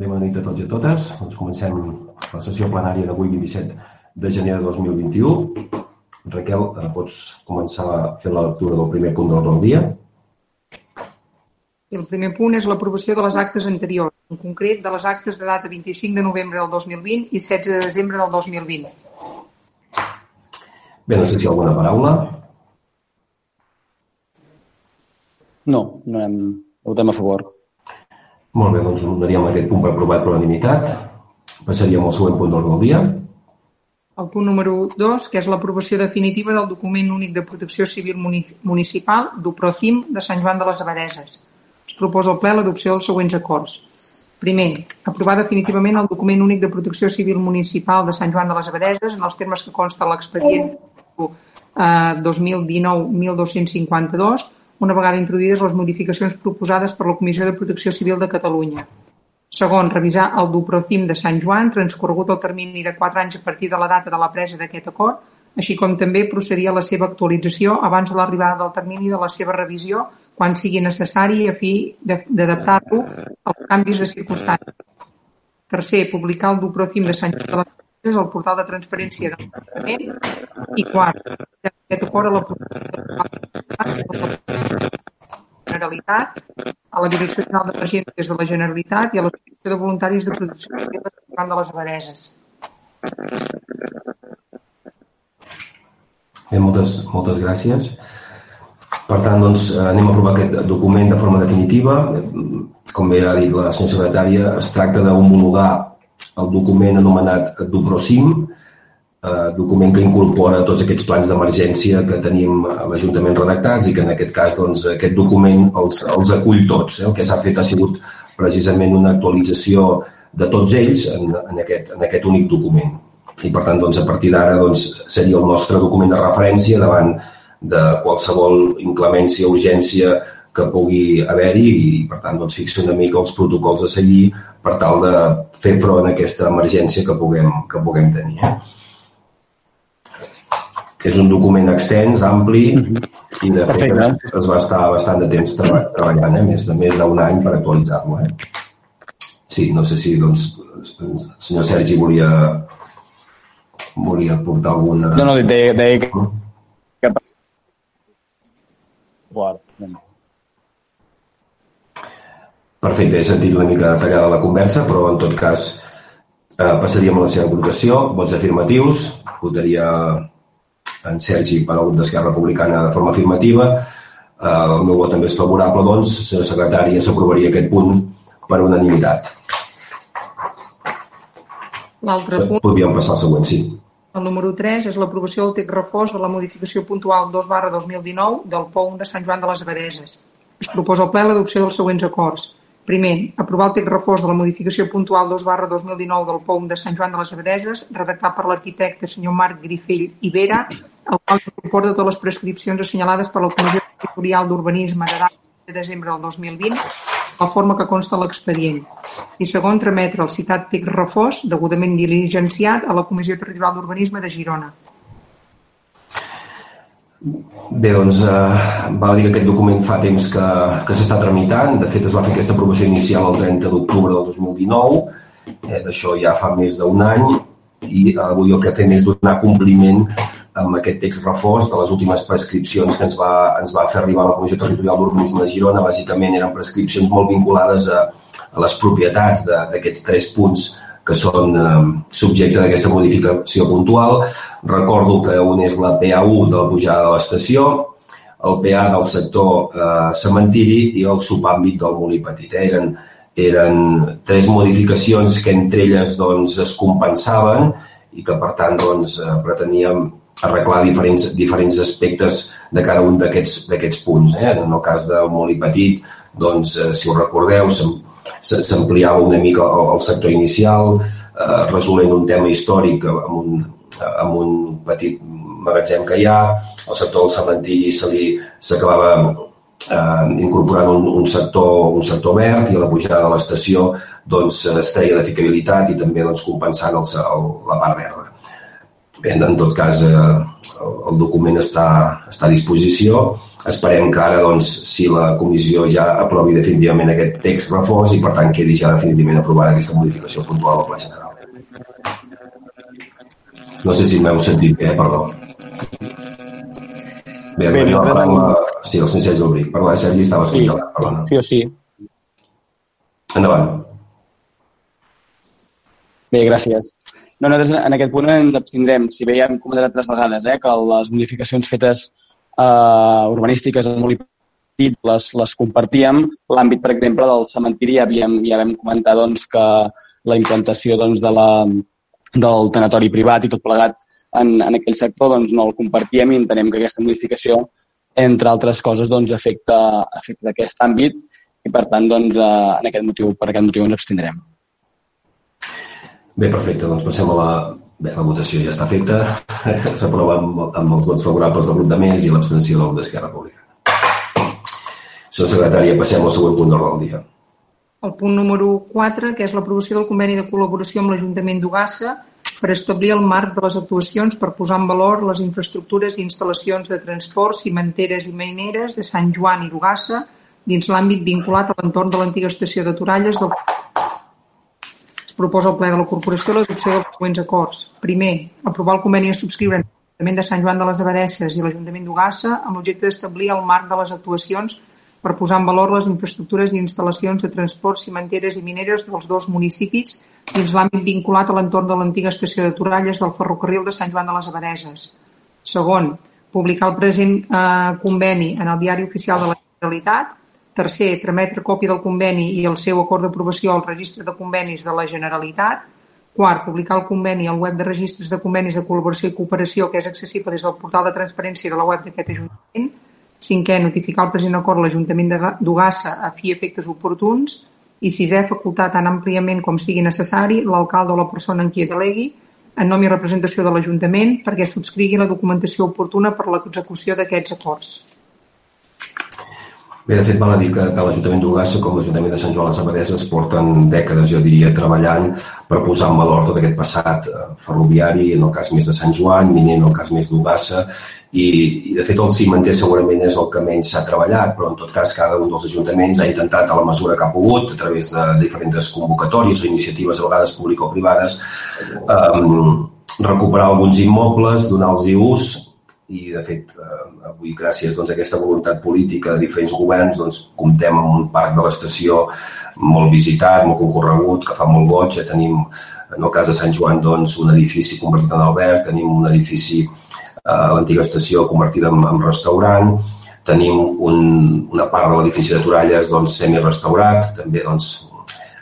Bé, bona nit a tots i a totes. Doncs comencem la sessió plenària d'avui, 27 de gener de 2021. Raquel, eh, pots començar a fer la lectura del primer punt de l'ordre del dia? I el primer punt és l'aprovació de les actes anteriors, en concret de les actes de data 25 de novembre del 2020 i 16 de desembre del 2020. Bé, no sé si hi ha alguna paraula. No, no hem... votem a favor. Molt bé, doncs donaríem aquest punt per aprovat per unanimitat. Passaríem al següent punt d'ordre del dia. El punt número 2, que és l'aprovació definitiva del document únic de protecció civil muni- municipal d'UPROCIM de Sant Joan de les Abadeses. Es proposa al ple l'adopció dels següents acords. Primer, aprovar definitivament el document únic de protecció civil municipal de Sant Joan de les Abadeses en els termes que consta l'expedient eh, 2019-1252, una vegada introduïdes les modificacions proposades per la Comissió de Protecció Civil de Catalunya. Segon, revisar el DUPROCIM de Sant Joan, transcorregut el termini de 4 anys a partir de la data de la presa d'aquest acord, així com també procedir a la seva actualització abans de l'arribada del termini de la seva revisió quan sigui necessari a fi d'adaptar-lo als canvis de circumstàncies. Tercer, publicar el DUPROCIM de Sant Joan de les al portal de transparència del Departament. I quart, aquest acord a la Generalitat, a la Direcció General d'Emergències de la Generalitat i a l'Associació de Voluntaris de Protecció de Sant Joan de les Abadeses. Bé, moltes, moltes gràcies. Per tant, doncs, eh, anem a aprovar aquest document de forma definitiva. Eh, Com bé ha dit la senyora secretària, es tracta d'homologar el document anomenat DUPROCIM, eh, document que incorpora tots aquests plans d'emergència que tenim a l'Ajuntament redactats i que en aquest cas doncs, aquest document els, els acull tots. Eh? El que s'ha fet ha sigut precisament una actualització de tots ells en, en, aquest, en aquest únic document. I per tant, doncs, a partir d'ara doncs, seria el nostre document de referència davant de qualsevol inclemència o urgència que pugui haver-hi i, per tant, doncs, fixa una mica els protocols a seguir per tal de fer front a aquesta emergència que puguem, que puguem tenir. Eh? És un document extens, ampli, i de fet Perfecte. es, es va estar bastant de temps treba, treballant, eh? més de més d'un any per actualitzar-lo. Eh? Sí, no sé si doncs, el senyor Sergi volia, volia portar alguna... No, no, deia, deia que... que... Guard. Perfecte, he sentit una mica detallada la conversa, però en tot cas eh, passaríem a la seva votació. Vots afirmatius. Votaria en Sergi per al grup d'Esquerra Republicana de forma afirmativa. Eh, el meu vot també és favorable, doncs, senyora secretària, s'aprovaria aquest punt per unanimitat. L'altre punt, Podríem passar al següent, sí. el número 3, és l'aprovació del text reforç de la modificació puntual 2 barra 2019 del POUM de Sant Joan de les Abadeses. Es proposa al ple l'adopció dels següents acords. Primer, aprovar el text reforç de la modificació puntual 2 barra 2019 del POUM de Sant Joan de les Abadeses, redactat per l'arquitecte senyor Marc Grifell i Vera, el qual incorpora totes les prescripcions assenyalades per la Comissió Territorial d'Urbanisme de de desembre del 2020, la forma que consta l'expedient. I segon, trametre el citat text refós, degudament diligenciat, a la Comissió Territorial d'Urbanisme de Girona. Bé, doncs, eh, val a dir que aquest document fa temps que, que s'està tramitant. De fet, es va fer aquesta aprovació inicial el 30 d'octubre del 2019. Eh, D'això ja fa més d'un any i eh, avui el que fem és donar compliment amb aquest text reforç de les últimes prescripcions que ens va, ens va fer arribar la Comissió Territorial d'Urbanisme de Girona. Bàsicament eren prescripcions molt vinculades a, a les propietats d'aquests tres punts que són eh, subjecte d'aquesta modificació puntual. Recordo que un és la PA1 de la pujada de l'estació, el PA del sector eh, cementiri i el subàmbit del molí petit. Eh? Eren, eren tres modificacions que entre elles doncs, es compensaven i que per tant doncs, eh, preteníem arreglar diferents, diferents aspectes de cada un d'aquests punts. Eh? En el cas del molí petit, doncs, eh, si ho recordeu, s'ampliava una mica el, el sector inicial, eh, resolent un tema històric amb un, amb un petit magatzem que hi ha, el sector del cementiri s'acabava eh, incorporant un, un, sector, un sector verd i a la pujada de l'estació doncs, es treia de ficabilitat i també doncs, compensant el, el, la part verda. Bé, en tot cas, eh, el, el document està, està a disposició. Esperem que ara, doncs, si la comissió ja aprovi definitivament aquest text reforç i, per tant, quedi ja definitivament aprovada aquesta modificació puntual del Pla General. No sé si m'heu sentit bé, perdó. Bé, bé nosaltres... Parla... Sí, el senyor Sergi Albric. Parla, Sergi, estaves sí, congelat, perdona. Sí o sí. Endavant. Bé, gràcies. No, nosaltres en aquest punt ens abstindrem. Si bé ja hem comentat altres vegades eh, que les modificacions fetes eh, urbanístiques molt petit les, les compartíem. L'àmbit, per exemple, del cementiri ja, havíem, ja vam comentar doncs, que la implantació doncs, de la, del tanatori privat i tot plegat en, en aquell sector doncs no el compartíem i entenem que aquesta modificació, entre altres coses, doncs, afecta, afecta aquest àmbit i, per tant, doncs, eh, en aquest motiu, per aquest motiu ens abstindrem. Bé, perfecte. Doncs passem a la... Bé, la votació ja està feta. S'aprova amb, amb els vots favorables del grup de més i l'abstenció del d'Esquerra Republicana. Senyor secretària, passem al següent punt d'ordre del dia. El punt número 4, que és l'aprovació del conveni de col·laboració amb l'Ajuntament d'Ugassa per establir el marc de les actuacions per posar en valor les infraestructures i instal·lacions de transport, cimenteres i maineres de Sant Joan i d'Ugassa dins l'àmbit vinculat a l'entorn de l'antiga estació de Toralles del proposa al ple de la corporació l'adopció dels següents acords. Primer, aprovar el conveni a subscriure entre l'Ajuntament de Sant Joan de les Abadesses i l'Ajuntament d'Ugassa amb l'objecte d'establir el marc de les actuacions per posar en valor les infraestructures i instal·lacions de transport, cimenteres i mineres dels dos municipis dins l'àmbit vinculat a l'entorn de l'antiga estació de Toralles del ferrocarril de Sant Joan de les Abadeses. Segon, publicar el present eh, conveni en el Diari Oficial de la Generalitat. Tercer, trametre còpia del conveni i el seu acord d'aprovació al Registre de Convenis de la Generalitat. Quart, publicar el conveni al web de registres de convenis de col·laboració i cooperació que és accessible des del portal de transparència de la web d'aquest Ajuntament Cinquè, notificar el present acord a l'Ajuntament d'Ugassa a fi efectes oportuns. I sisè, facultar tan àmpliament com sigui necessari l'alcalde o la persona en qui delegui en nom i representació de l'Ajuntament perquè subscrigui la documentació oportuna per l'execució d'aquests acords. Bé, de fet, val a dir que tant l'Ajuntament d'Ugassa com l'Ajuntament de Sant Joan les Abadeses porten dècades, jo diria, treballant per posar en valor tot aquest passat eh, ferroviari, en el cas més de Sant Joan, minent en el cas més d'Ugassa, i, i de fet el cimenter segurament és el que menys s'ha treballat, però en tot cas cada un dels ajuntaments ha intentat a la mesura que ha pogut, a través de diferents convocatòries o iniciatives a vegades público-privades, eh, recuperar alguns immobles, donar-los ús i de fet eh, avui gràcies doncs, a aquesta voluntat política de diferents governs doncs, comptem amb un parc de l'estació molt visitat, molt concorregut, que fa molt goig, ja tenim en el cas de Sant Joan doncs, un edifici convertit en alberg, tenim un edifici eh, a l'antiga estació convertida en, en restaurant, tenim un, una part de l'edifici de Toralles doncs, semi-restaurat, també doncs,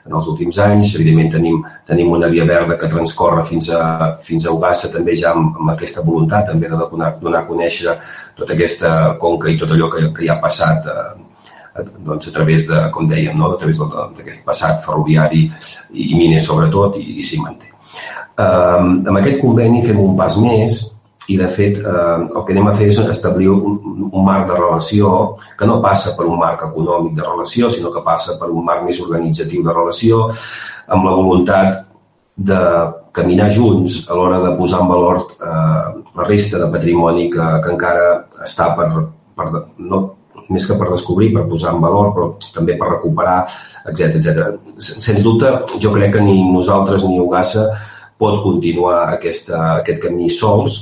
en els últims anys. Evidentment tenim, tenim una via verda que transcorre fins a, fins a Ugassa també ja amb, amb aquesta voluntat també de donar, donar a conèixer tota aquesta conca i tot allò que, que hi ha passat eh, doncs, a través de, com dèiem, no? a través d'aquest passat ferroviari i miner sobretot i, i cimenter. Eh, amb aquest conveni fem un pas més i de fet eh, el que anem a fer és establir un, un marc de relació que no passa per un marc econòmic de relació, sinó que passa per un marc més organitzatiu de relació, amb la voluntat de caminar junts a l'hora de posar en valor eh, la resta de patrimoni que, que encara està per, per no, més que per descobrir, per posar en valor, però també per recuperar, etc etc. Sens dubte, jo crec que ni nosaltres ni Ugassa pot continuar aquesta, aquest camí sols,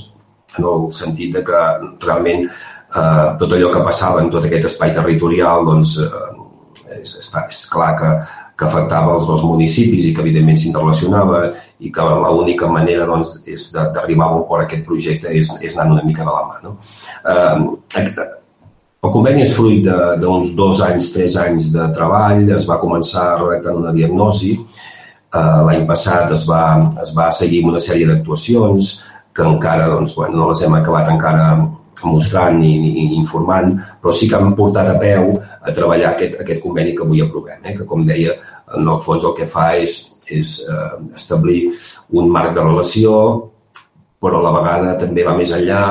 en el sentit de que realment eh, tot allò que passava en tot aquest espai territorial doncs, eh, és, és, és clar que, que afectava els dos municipis i que evidentment s'interrelacionava i que l'única manera doncs, és d'arribar a un port aquest projecte és, és anar una mica de la mà. No? Eh, el conveni és fruit d'uns dos anys, tres anys de treball, es va començar redactant una diagnosi, eh, l'any passat es va, es va seguir una sèrie d'actuacions, que encara doncs, bueno, no les hem acabat encara mostrant ni, ni informant, però sí que han portat a peu a treballar aquest, aquest conveni que avui aprovem, eh? que com deia, en el fons el que fa és, és eh, establir un marc de relació, però a la vegada també va més enllà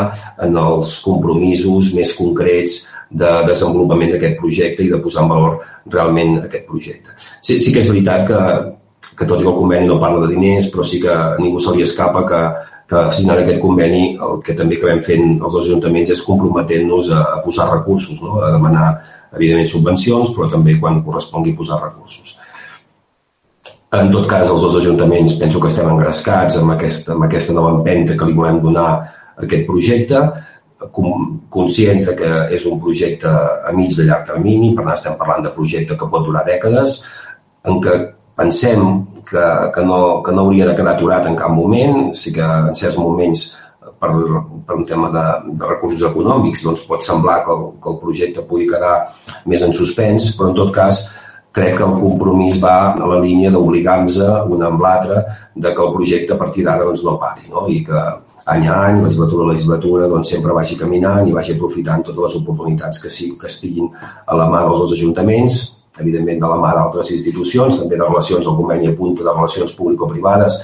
en els compromisos més concrets de desenvolupament d'aquest projecte i de posar en valor realment aquest projecte. Sí, sí que és veritat que, que tot i que el conveni no parla de diners, però sí que a ningú se li escapa que que signant aquest conveni el que també acabem fent els ajuntaments és comprometent-nos a, a posar recursos, no? a demanar, evidentment, subvencions, però també quan correspongui posar recursos. En tot cas, els dos ajuntaments penso que estem engrescats amb aquesta, amb aquesta nova empenta que li volem donar a aquest projecte, conscients de que és un projecte a mig de llarg termini, per tant estem parlant de projecte que pot durar dècades, en què pensem que, que, no, que no hauria de quedar aturat en cap moment, sí que en certs moments per, per un tema de, de recursos econòmics doncs pot semblar que el, que el projecte pugui quedar més en suspens, però en tot cas crec que el compromís va a la línia d'obligar-nos un amb l'altre de que el projecte a partir d'ara doncs, no pari no? i que any a any, legislatura a legislatura, doncs sempre vagi caminant i vagi aprofitant totes les oportunitats que, sí, que estiguin a la mà dels dos ajuntaments, evidentment de la mà d'altres institucions, també de relacions, el conveni apunta de relacions público-privades,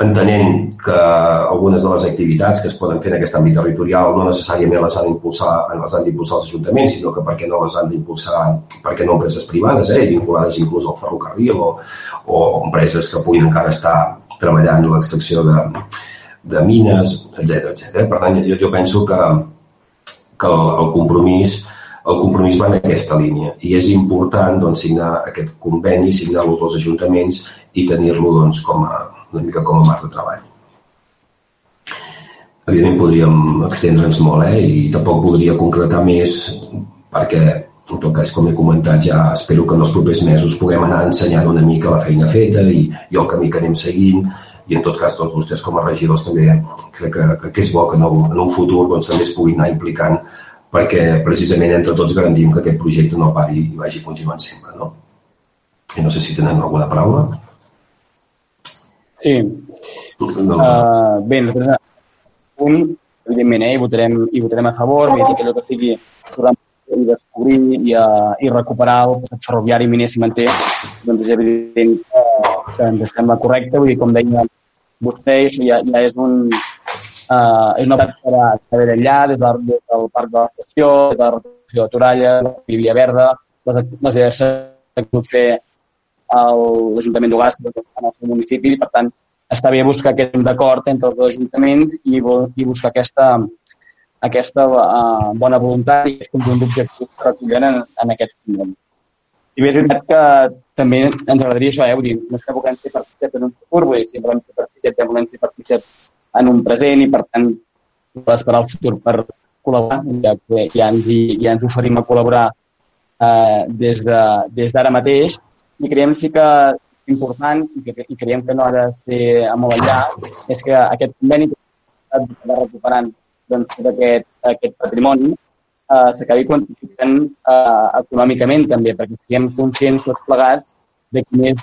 entenent que algunes de les activitats que es poden fer en aquest àmbit territorial no necessàriament les han d'impulsar les han d'impulsar els ajuntaments, sinó que perquè no les han d'impulsar, perquè no empreses privades, eh, vinculades inclús al ferrocarril o, o empreses que puguin encara estar treballant l'extracció de, de mines, etc etc. Per tant, jo, jo penso que, que el, el compromís el compromís va en aquesta línia i és important doncs, signar aquest conveni, signar-lo als ajuntaments i tenir-lo doncs, com a, una mica com a marc de treball. Evidentment podríem extendre'ns molt eh? i tampoc voldria concretar més perquè en tot cas, com he comentat, ja espero que en els propers mesos puguem anar ensenyant una mica la feina feta i, i el camí que anem seguint i en tot cas doncs, vostès com a regidors també crec que, que és bo que en, el, en un futur doncs, també es puguin anar implicant perquè precisament entre tots garantim que aquest projecte no pari i vagi continuant sempre. No? I no sé si tenen alguna paraula. Sí. No, uh, bé, nosaltres un, evidentment, eh, hi, votarem, hi votarem a favor, vull dir que allò que sigui i descobrir i, uh, i recuperar el ferroviari miner cimenter, doncs és evident que, que ens sembla correcte, vull dir, com deia vostè, això ja, ja és un, uh, és una part que d'haver allà, des, de, des del parc de l'estació, des de la recuperació de Toralla, la Vivia Verda, les, les idees que pogut fer l'Ajuntament d'Ugàs, en el seu municipi, i per tant està bé buscar aquest d'acord entre els dos ajuntaments i, i buscar aquesta, aquesta uh, bona voluntat i aquest conjunt d'objectius que recullen en, en aquest conveni. I bé, és veritat que també ens agradaria això, eh? Vull dir, no és que volem ser partíceps en un futur, vull dir, si volem ser partíceps, ja volem ser partíceps en un present i, per tant, esperar el futur per col·laborar, ja ja ens, ja ens oferim a col·laborar eh, des d'ara de, des mateix. I creiem sí que important i, que, i creiem que no ha de ser a molt enllà, és que aquest conveni va recuperant doncs, aquest, aquest patrimoni eh, s'acabi quantificant eh, econòmicament també, perquè siguem conscients tots plegats de quin és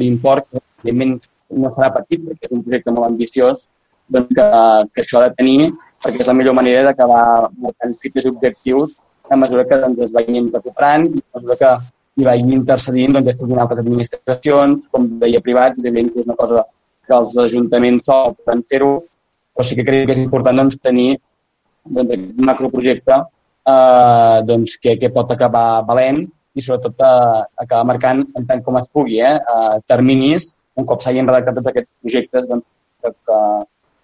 l'import, que evidentment no serà petit, perquè és un projecte molt ambiciós, doncs que, que això ha de tenir, perquè és la millor manera d'acabar marcant fites objectius a mesura que doncs, es vagin recuperant a mesura que i vagi intercedint doncs, des altres administracions, com deia privats, és evident que és una cosa que els ajuntaments sols poden fer-ho, però sí que crec que és important doncs, tenir doncs, un macroprojecte eh, doncs, que, que pot acabar valent i sobretot eh, acabar marcant en tant com es pugui, eh, eh, terminis un cop s'hagin redactat tots aquests projectes doncs, que,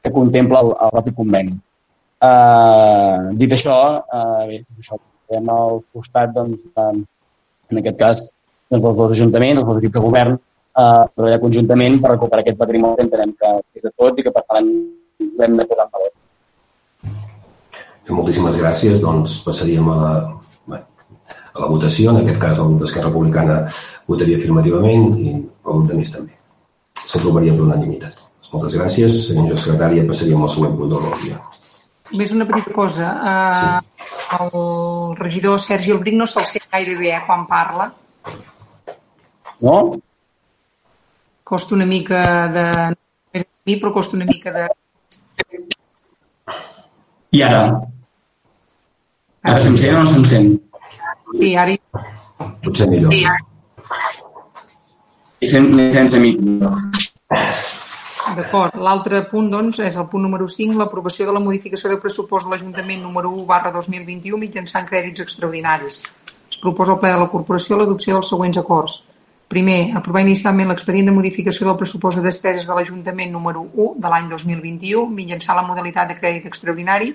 que contempla el, el propi conveni. Eh, dit això, eh, bé, això estem al costat doncs, en aquest cas doncs, els dos ajuntaments, els dos equips de govern, eh, treballar conjuntament per recuperar aquest patrimoni que entenem que és de tots i que per tant l'hem de posar en valor. Moltíssimes gràcies. Doncs passaríem a la, a la votació. En aquest cas, el grup d'Esquerra Republicana votaria afirmativament i el grup de més també. S'aprovaria per unanimitat. Moltes gràcies. Senyor secretari, passaríem al següent punt de l'ordre. Només una petita cosa. Uh, sí. El regidor Sergi Albric no se'l sent gaire bé eh, quan parla. No? Costa una mica de... Més a mi, però costa una mica de... I ara? Ara se'm sent o no se'm sent? Sí, ara... Potser millor. Sí, Sent, sense micro. D'acord. L'altre punt, doncs, és el punt número 5, l'aprovació de la modificació de pressupost de l'Ajuntament número 1 barra 2021 mitjançant crèdits extraordinaris. Es proposa al ple de la corporació l'adopció dels següents acords. Primer, aprovar inicialment l'expedient de modificació del pressupost de despeses de l'Ajuntament número 1 de l'any 2021 mitjançant la modalitat de crèdit extraordinari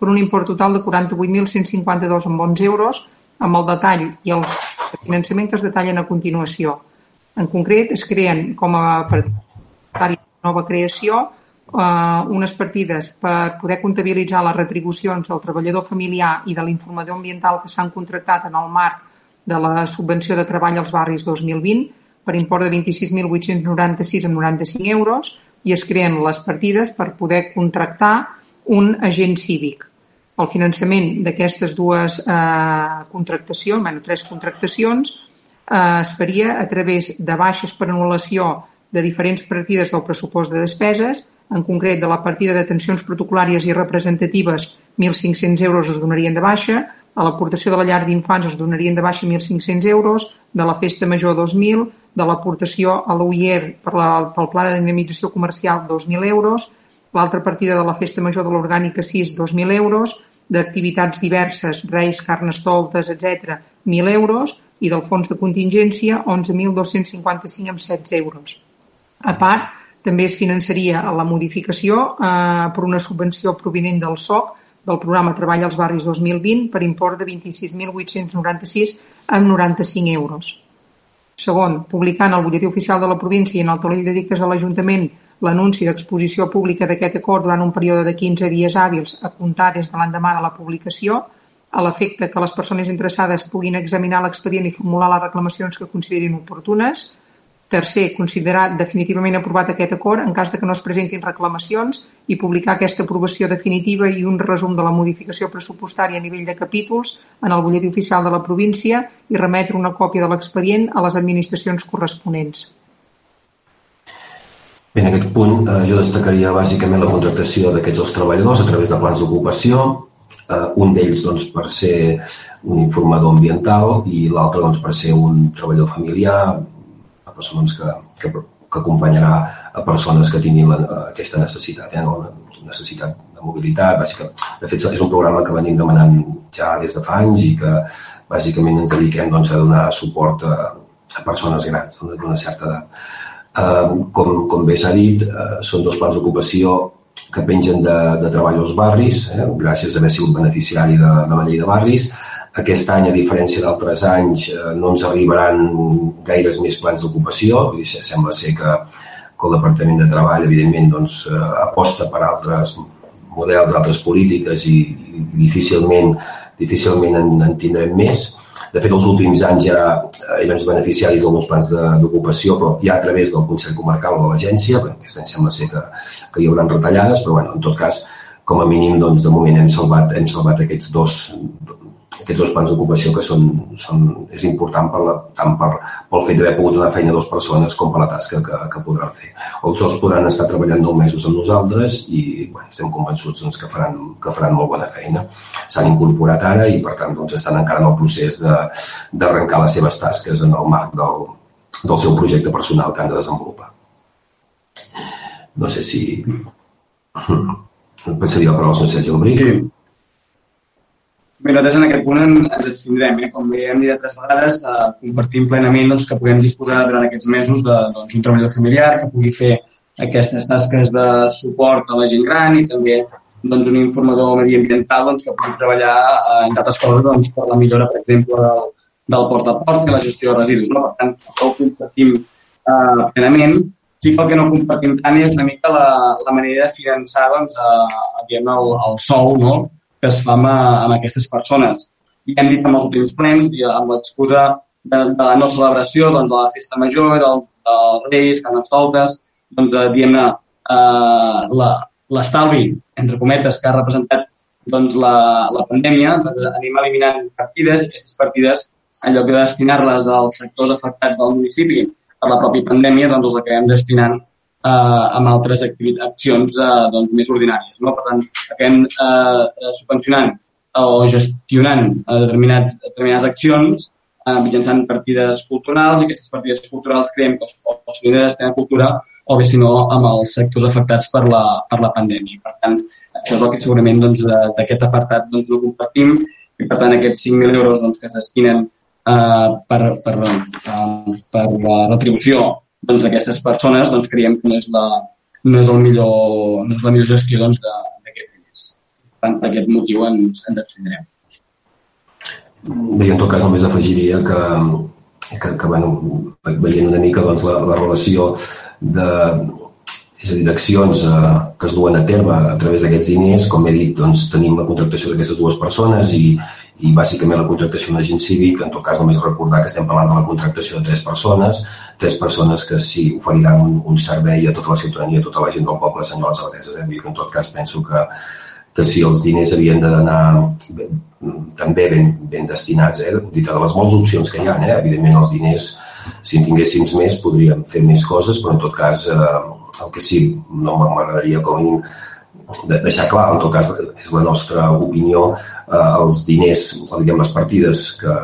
per un import total de 48.152 amb 11 euros amb el detall i els finançament que es detallen a continuació. En concret, es creen com a partida nova creació eh, unes partides per poder comptabilitzar les retribucions del treballador familiar i de l'informador ambiental que s'han contractat en el marc de la subvenció de treball als barris 2020 per import de 26.896 amb 95 euros i es creen les partides per poder contractar un agent cívic. El finançament d'aquestes dues eh, contractacions, bueno, tres contractacions, eh, es faria a través de baixes per anul·lació de diferents partides del pressupost de despeses, en concret de la partida d'atencions protocolàries i representatives 1.500 euros es donarien de baixa, a l'aportació de la llar d'infants es donarien de baixa 1.500 euros, de la festa major 2.000, de l'aportació a l'UIR per pel pla de dinamització comercial 2.000 euros, l'altra partida de la festa major de l'orgànica 6, 2.000 euros, d'activitats diverses, reis, carnestoltes, etc., 1.000 euros, i del fons de contingència 11.255 amb 16 euros. A part, també es finançaria la modificació eh, per una subvenció provinent del SOC del programa Treball als Barris 2020 per import de 26.896 amb 95 euros. Segon, publicar en el butlletí oficial de la província i en el taulell de dictes de l'Ajuntament l'anunci d'exposició pública d'aquest acord durant un període de 15 dies hàbils a comptar des de l'endemà de la publicació, a l'efecte que les persones interessades puguin examinar l'expedient i formular les reclamacions que considerin oportunes, Tercer, considerar definitivament aprovat aquest acord en cas de que no es presentin reclamacions i publicar aquesta aprovació definitiva i un resum de la modificació pressupostària a nivell de capítols en el butlletí oficial de la província i remetre una còpia de l'expedient a les administracions corresponents. Bé, en aquest punt eh, jo destacaria bàsicament la contractació d'aquests dos treballadors a través de plans d'ocupació, eh, un d'ells doncs, per ser un informador ambiental i l'altre doncs, per ser un treballador familiar, persones que, que, que acompanyarà a persones que tinguin la, aquesta necessitat, eh, no? necessitat de mobilitat. Bàsica. De fet, és un programa que venim demanant ja des de fa anys i que bàsicament ens dediquem doncs, a donar suport a, a persones grans d'una certa edat. Eh, com, com bé s'ha dit, eh, són dos plans d'ocupació que pengen de, de treball als barris, eh, gràcies a haver sigut beneficiari de, de la llei de barris, aquest any, a diferència d'altres anys, eh, no ens arribaran gaires més plans d'ocupació. Sembla ser que, que el Departament de Treball, evidentment, doncs, eh, aposta per altres models, altres polítiques i, i difícilment, difícilment en, en tindrem més. De fet, els últims anys ja érem beneficiaris d'alguns plans d'ocupació, però ja a través del Consell Comarcal o de l'agència, perquè aquest any sembla ser que, que hi haurà retallades, però bueno, en tot cas, com a mínim, doncs, de moment hem salvat, hem salvat aquests dos, aquests dos plans d'ocupació que són, són, és important per la, tant per, pel fet d'haver pogut donar feina a dues persones com per la tasca que, que podran fer. Els dos podran estar treballant nou mesos amb nosaltres i bueno, estem convençuts doncs, que, faran, que faran molt bona feina. S'han incorporat ara i per tant doncs, estan encara en el procés d'arrencar les seves tasques en el marc del, del seu projecte personal que han de desenvolupar. No sé si... Pensaria paraula al senyor Sergi Albric. Sí. Bé, nosaltres en aquest punt ens abstindrem. Eh? Com bé hem dit altres vegades, eh, compartim plenament doncs, que puguem disposar durant aquests mesos d'un doncs, un treballador familiar que pugui fer aquestes tasques de suport a la gent gran i també doncs, un informador mediambiental doncs, que pugui treballar eh, en d'altres coses doncs, per la millora, per exemple, del, del porta a porta i la gestió de residus. No? Per tant, ho compartim eh, plenament. Sí que el que no compartim tant és una mica la, la manera de finançar doncs, eh, el, el sou no? Que es fa amb, amb aquestes persones. I hem dit en els últims plens, i amb l'excusa de, de la no celebració doncs, de la festa major, del, dels Reis, Carnestoltes, doncs, de, diguem-ne, eh, l'estalvi, entre cometes, que ha representat doncs, la, la pandèmia, doncs, anem eliminant partides, aquestes partides, en lloc de destinar-les als sectors afectats del municipi per la pròpia pandèmia, doncs els acabem destinant eh, amb altres accions eh, doncs, més ordinàries. No? Per tant, acabem eh, subvencionant o gestionant eh, determinat, determinades accions eh, mitjançant partides culturals i aquestes partides culturals creiem que o, destinar a cultura o bé, si no, amb els sectors afectats per la, per la pandèmia. Per tant, això és el que segurament doncs, d'aquest doncs, apartat doncs, no compartim i, per tant, aquests 5.000 euros doncs, que es destinen eh, per, per, eh, per la retribució doncs, d'aquestes persones, doncs creiem que no és la, no és, el millor, no és la millor gestió doncs, d'aquests diners. Per tant, per aquest motiu ens, ens abstindrem. Bé, en tot cas només afegiria que, que, que bueno, veient una mica doncs, la, la relació de, és a dir, d'accions eh, que es duen a terme a través d'aquests diners, com he dit, doncs, tenim la contractació d'aquestes dues persones i, i bàsicament la contractació d'un agent cívic, en tot cas només recordar que estem parlant de la contractació de tres persones, tres persones que sí oferiran un, un servei a tota la ciutadania, a tota la gent del poble de Sant les Abadeses. Eh? Vull dir que en tot cas penso que, que si els diners havien d'anar també ben, ben destinats, eh? dit de les moltes opcions que hi ha, eh? evidentment els diners, si en tinguéssim més, podríem fer més coses, però en tot cas eh, el que sí, no m'agradaria com a mínim deixar clar, en tot cas és la nostra opinió, eh, els diners, diguem les partides que,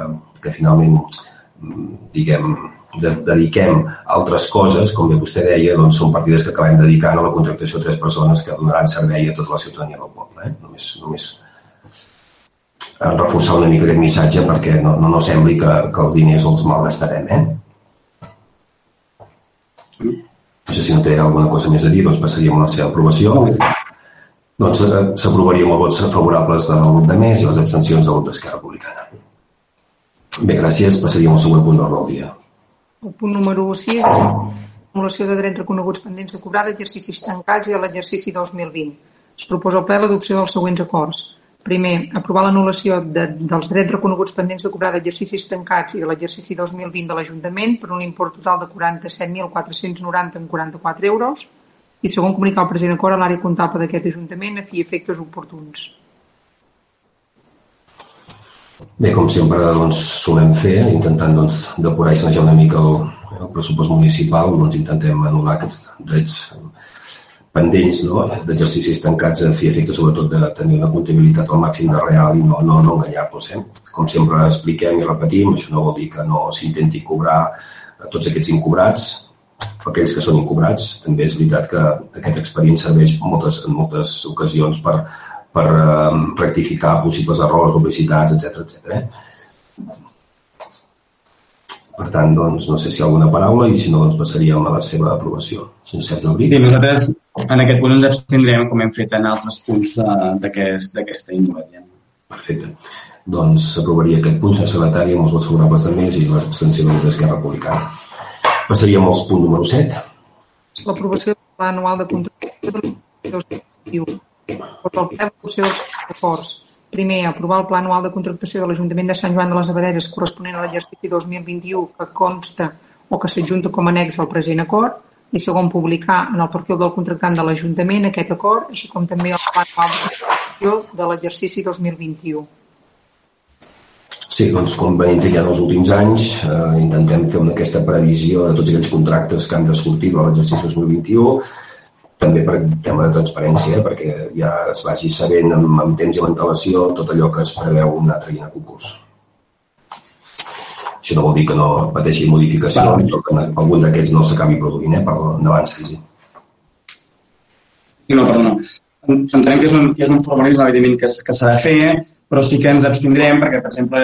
que finalment diguem, de, dediquem a altres coses, com bé vostè deia, doncs són partides que acabem dedicant a la contractació de tres persones que donaran servei a tota la ciutadania del poble. Eh? Només, només reforçar una mica aquest missatge perquè no, no, no sembli que, que els diners els malgastarem. Eh? No sé si no té alguna cosa més a dir, doncs passaríem a la seva aprovació doncs eh, s'aprovaria els vots favorables del grup de més i les abstencions del grup d'Esquerra Republicana. Bé, gràcies. Passaríem al següent punt del dia. El punt número 6 és l'acumulació de drets reconeguts pendents de cobrar d'exercicis tancats i de l'exercici 2020. Es proposa al ple l'adopció dels següents acords. Primer, aprovar l'anul·lació de, dels drets reconeguts pendents de cobrar d'exercicis tancats i de l'exercici 2020 de l'Ajuntament per un import total de 47.490,44 euros i segon comunicar al president Cora a l'àrea comptable d'aquest Ajuntament a fi efectes oportuns. Bé, com sempre doncs, solem fer, intentant doncs, depurar i sanejar una mica el, el pressupost municipal, doncs intentem anul·lar aquests drets pendents no? d'exercicis tancats a fi efecte sobretot de tenir una comptabilitat al màxim de real i no, no, no enganyar-nos. Eh? Com sempre expliquem i repetim, això no vol dir que no s'intenti cobrar tots aquests incobrats, aquells que són incobrats. També és veritat que aquest expedient serveix moltes, en moltes ocasions per, per eh, rectificar possibles errors, publicitats, etc etc. Eh? Per tant, doncs, no sé si hi ha alguna paraula i si no, doncs passaríem a la seva aprovació. Senyor Sergi Albrit. Sí, nosaltres en aquest punt ens abstindrem, com hem fet en altres punts d'aquesta aquest, índole. Perfecte. Doncs aprovaria aquest punt, senyor secretari, amb els vots favorables de més i l'abstenció de l'Esquerra Republicana. Passaríem al punt número 7. L'aprovació del pla anual de contractació de 2021. Per al ple d'aprovació dels acords. Primer, aprovar el pla anual de contractació de l'Ajuntament de Sant Joan de les Abaderes corresponent a l'exercici 2021 que consta o que s'adjunta com a annex al present acord i segon, publicar en el perfil del contractant de l'Ajuntament aquest acord, així com també el pla anual de de l'exercici 2021. Sí, doncs com venim tenint els últims anys, eh, intentem fer una, aquesta previsió de tots aquells contractes que han de sortir per l'exercici 2021, també per tema de transparència, eh, perquè ja es vagi sabent amb, amb temps i amb antelació tot allò que es preveu anar traient a concurs. Això no vol dir que no pateixi modificacions o que algun d'aquests no s'acabi produint, eh? Perdó, endavant, Sergi. No, perdona. Entenem que és un, que és un formalisme, evidentment, que, que s'ha de fer, però sí que ens abstindrem perquè, per exemple,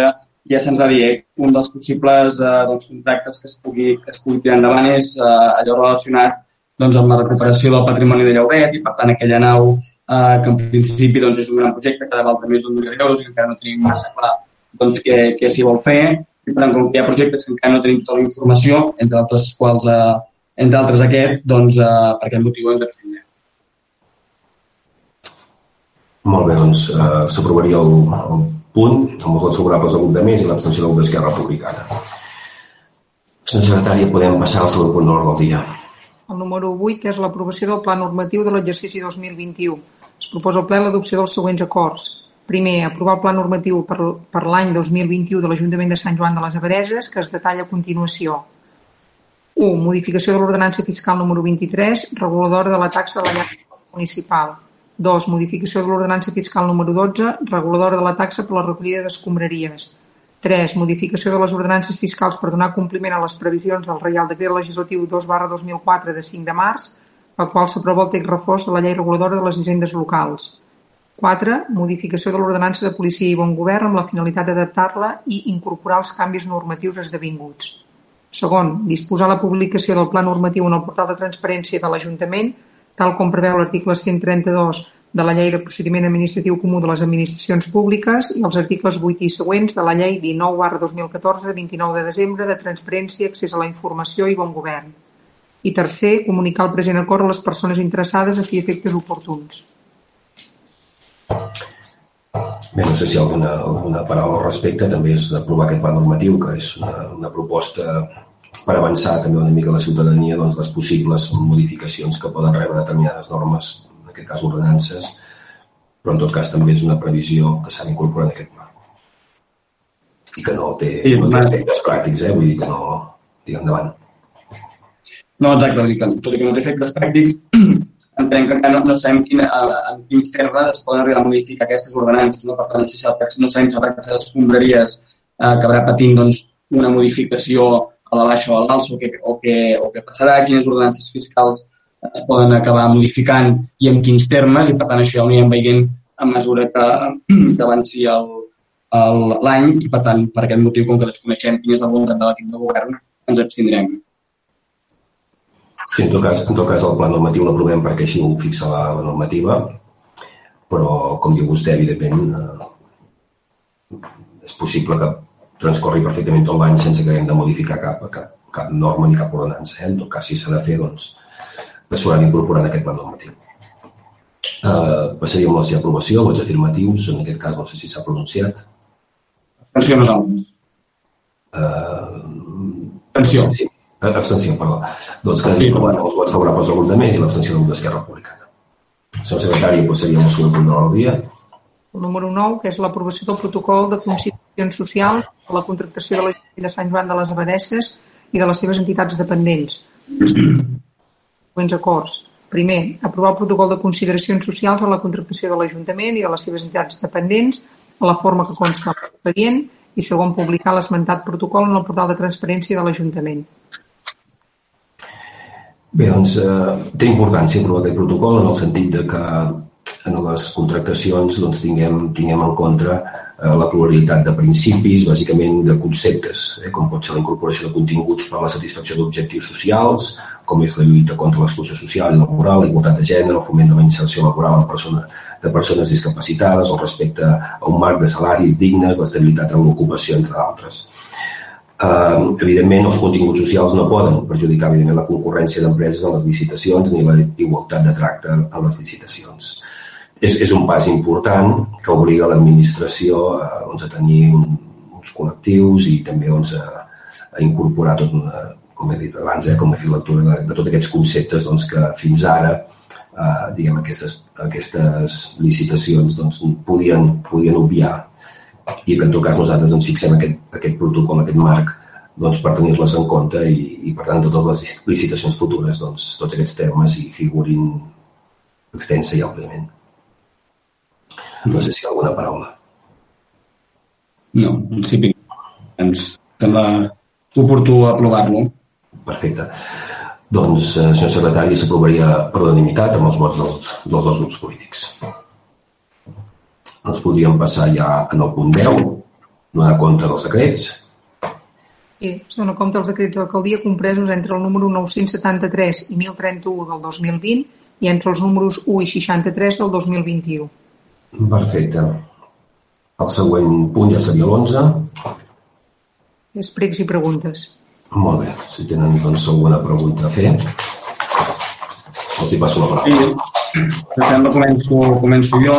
ja se'ns va dir eh, un dels possibles eh, doncs, contractes que es pugui, que es pugui tirar endavant és eh, allò relacionat doncs, amb la recuperació del patrimoni de Llauret i, per tant, aquella nau eh, que en principi doncs, és un gran projecte que valdre més d'un milió d'euros i encara no tenim massa clar doncs, què, què s'hi vol fer. I, per tant, com que hi ha projectes que encara no tenim tota la informació, entre altres quals, eh, entre altres aquest, doncs, eh, per aquest motiu ens abstindrem. Molt bé, doncs eh, s'aprovaria el, el punt amb els vots favorables del grup de més i l'abstenció del grup d'Esquerra Republicana. Senyor secretari, podem passar al següent punt d'ordre del dia. El número 8, que és l'aprovació del Pla Normatiu de l'exercici 2021. Es proposa al ple l'adopció dels següents acords. Primer, aprovar el Pla Normatiu per, per l'any 2021 de l'Ajuntament de Sant Joan de les Abadeses, que es detalla a continuació. 1. Modificació de l'ordenança fiscal número 23, reguladora de la taxa de la llar municipal. 2. Modificació de l'ordenança fiscal número 12, reguladora de la taxa per la recollida d'escombraries. 3. Modificació de les ordenances fiscals per donar compliment a les previsions del Reial Decret Legislatiu 2 barra 2004 de 5 de març, pel qual s'aprova el text reforç de la llei reguladora de les hisendes locals. 4. Modificació de l'ordenança de policia i bon govern amb la finalitat d'adaptar-la i incorporar els canvis normatius esdevinguts. Segon, disposar la publicació del pla normatiu en el portal de transparència de l'Ajuntament, tal com preveu l'article 132 de la Llei de Procediment Administratiu Comú de les Administracions Públiques i els articles 8 i següents de la Llei 19 barra 2014 de 29 de desembre de Transparència, Accés a la Informació i Bon Govern. I tercer, comunicar el present acord a les persones interessades a fi efectes oportuns. Bé, no sé si alguna, alguna paraula al respecte. També és aprovar aquest pla normatiu, que és una, una proposta per avançar també una mica la ciutadania doncs, les possibles modificacions que poden rebre determinades normes, en aquest cas ordenances, però en tot cas també és una previsió que s'ha d'incorporar en aquest pla. I que no té, sí, no té efectes pràctics, eh? vull dir que no... Digue'm endavant. No, exacte, vull dir que, tot i que no té efectes pràctics, entenem que encara no, no sabem quina, en quins termes es poden arribar a modificar aquestes ordenances. No? Per tant, si el tax, no sabem si el taxa d'escombraries eh, acabarà patint doncs, una modificació a la baixa o a l'alça o, què, o, què, o què passarà, quines ordenances fiscals es poden acabar modificant i en quins termes, i per tant això ja ho anirem veient a mesura que, que avanci l'any i per tant per aquest motiu com que desconeixem quina és la voluntat de l'equip de govern ens abstindrem. Sí, en tot cas, en tot cas el pla normatiu l'aprovem perquè així ho fixa la, la normativa, però, com diu vostè, evidentment, eh, és possible que transcorri perfectament tot l'any sense que haguem de modificar cap, cap, cap norma ni cap ordenança. Eh? En tot cas, si s'ha de fer, doncs, que s'haurà d'incorporar en aquest pla normatiu. Eh, passaríem a la seva aprovació, vots afirmatius, en aquest cas no sé si s'ha pronunciat. Abstenció nosaltres. Eh, Abstenció. Sí, Eh, abstenció, perdó. Doncs quedaria aprovat els vots favorables del grup de més i l'abstenció del grup d'Esquerra Republicana. Senyor secretari, passaríem al segon punt de l'ordre dia. El número 9, que és l'aprovació del protocol de consideracions socials a la contractació de l'Ajuntament de Sant Joan de les Abadesses i de les seves entitats dependents. Següents acords. Primer, aprovar el protocol de consideracions socials a la contractació de l'Ajuntament i de les seves entitats dependents a la forma que consta l'expedient i segon, publicar l'esmentat protocol en el portal de transparència de l'Ajuntament. Bé, doncs eh, té importància aprovar aquest protocol en el sentit de que en les contractacions doncs, tinguem, tinguem en compte la pluralitat de principis, bàsicament de conceptes, eh, com pot ser la incorporació de continguts per a la satisfacció d'objectius socials, com és la lluita contra l'exclusió social i laboral, la igualtat de gènere, el foment de la inserció laboral en persona, de persones discapacitades, el respecte a un marc de salaris dignes, l'estabilitat en l'ocupació, entre d'altres. Eh, evidentment, els continguts socials no poden perjudicar evidentment la concurrència d'empreses en les licitacions ni la igualtat de tracte en les licitacions. És, és un pas important que obliga l'administració a, doncs, a tenir un, uns col·lectius i també doncs, a, a incorporar tot una, com he dit abans, eh, com he fet lectura de, de tots aquests conceptes doncs, que fins ara eh, diguem, aquestes, aquestes licitacions doncs, podien, podien obviar i que en tot cas nosaltres ens fixem aquest, aquest protocol, aquest marc, doncs, per tenir-les en compte i, i per tant totes les licitacions futures, doncs, tots aquests termes hi figurin extensa i àmpliament. No sé si hi ha alguna paraula. No, en principi ens sembla oportú aprovar-lo. Perfecte. Doncs, eh, senyor secretari, s'aprovaria per unanimitat amb els vots dels, dels dos grups polítics ens podríem passar ja en el punt 10, donar compte dels decrets. Sí, donar compte dels decrets d'alcaldia compresos entre el número 973 i 1031 del 2020 i entre els números 1 i 63 del 2021. Perfecte. El següent punt ja seria l'11. És pregs i preguntes. Molt bé. Si tenen doncs, alguna pregunta a fer, els hi passo la paraula. Sí. Si sembla, començo, començo jo.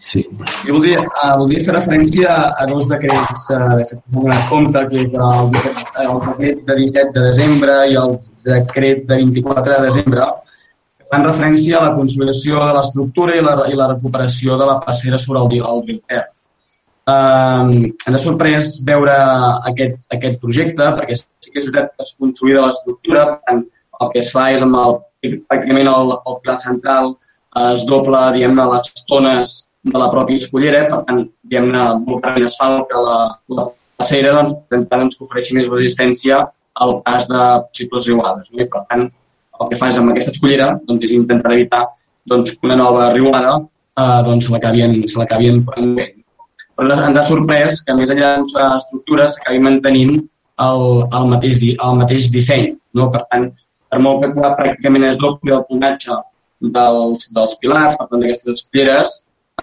Sí. Jo voldria, uh, voldria fer referència a dos decrets, uh, de fet, donat compte, que és el, el decret de 17 de desembre i el decret de 24 de desembre, fan referència a la consolidació de l'estructura i, la, i la recuperació de la passera sobre el, el riu Ter. Uh, ens ha sorprès veure aquest, aquest projecte, perquè sí que és veritat que es consolida l'estructura, tant, el que es fa és amb el, pràcticament el, el pla central es dobla, diguem-ne, les tones de la pròpia escollera, per tant, diguem-ne, volcament asfalt que la, la passera doncs, intentar doncs, que ofereixi més resistència al pas de possibles riuades. No? I, per tant, el que fa és amb aquesta escollera doncs, és intentar evitar doncs, una nova riuada eh, doncs se l'acabien prenent. Però ens ha sorprès que més enllà de estructures s'acabi mantenint el, el, mateix, el mateix disseny. No? Per tant, per molt que pràcticament es dobli el tonatge dels, dels pilars, per tant, d'aquestes escolleres,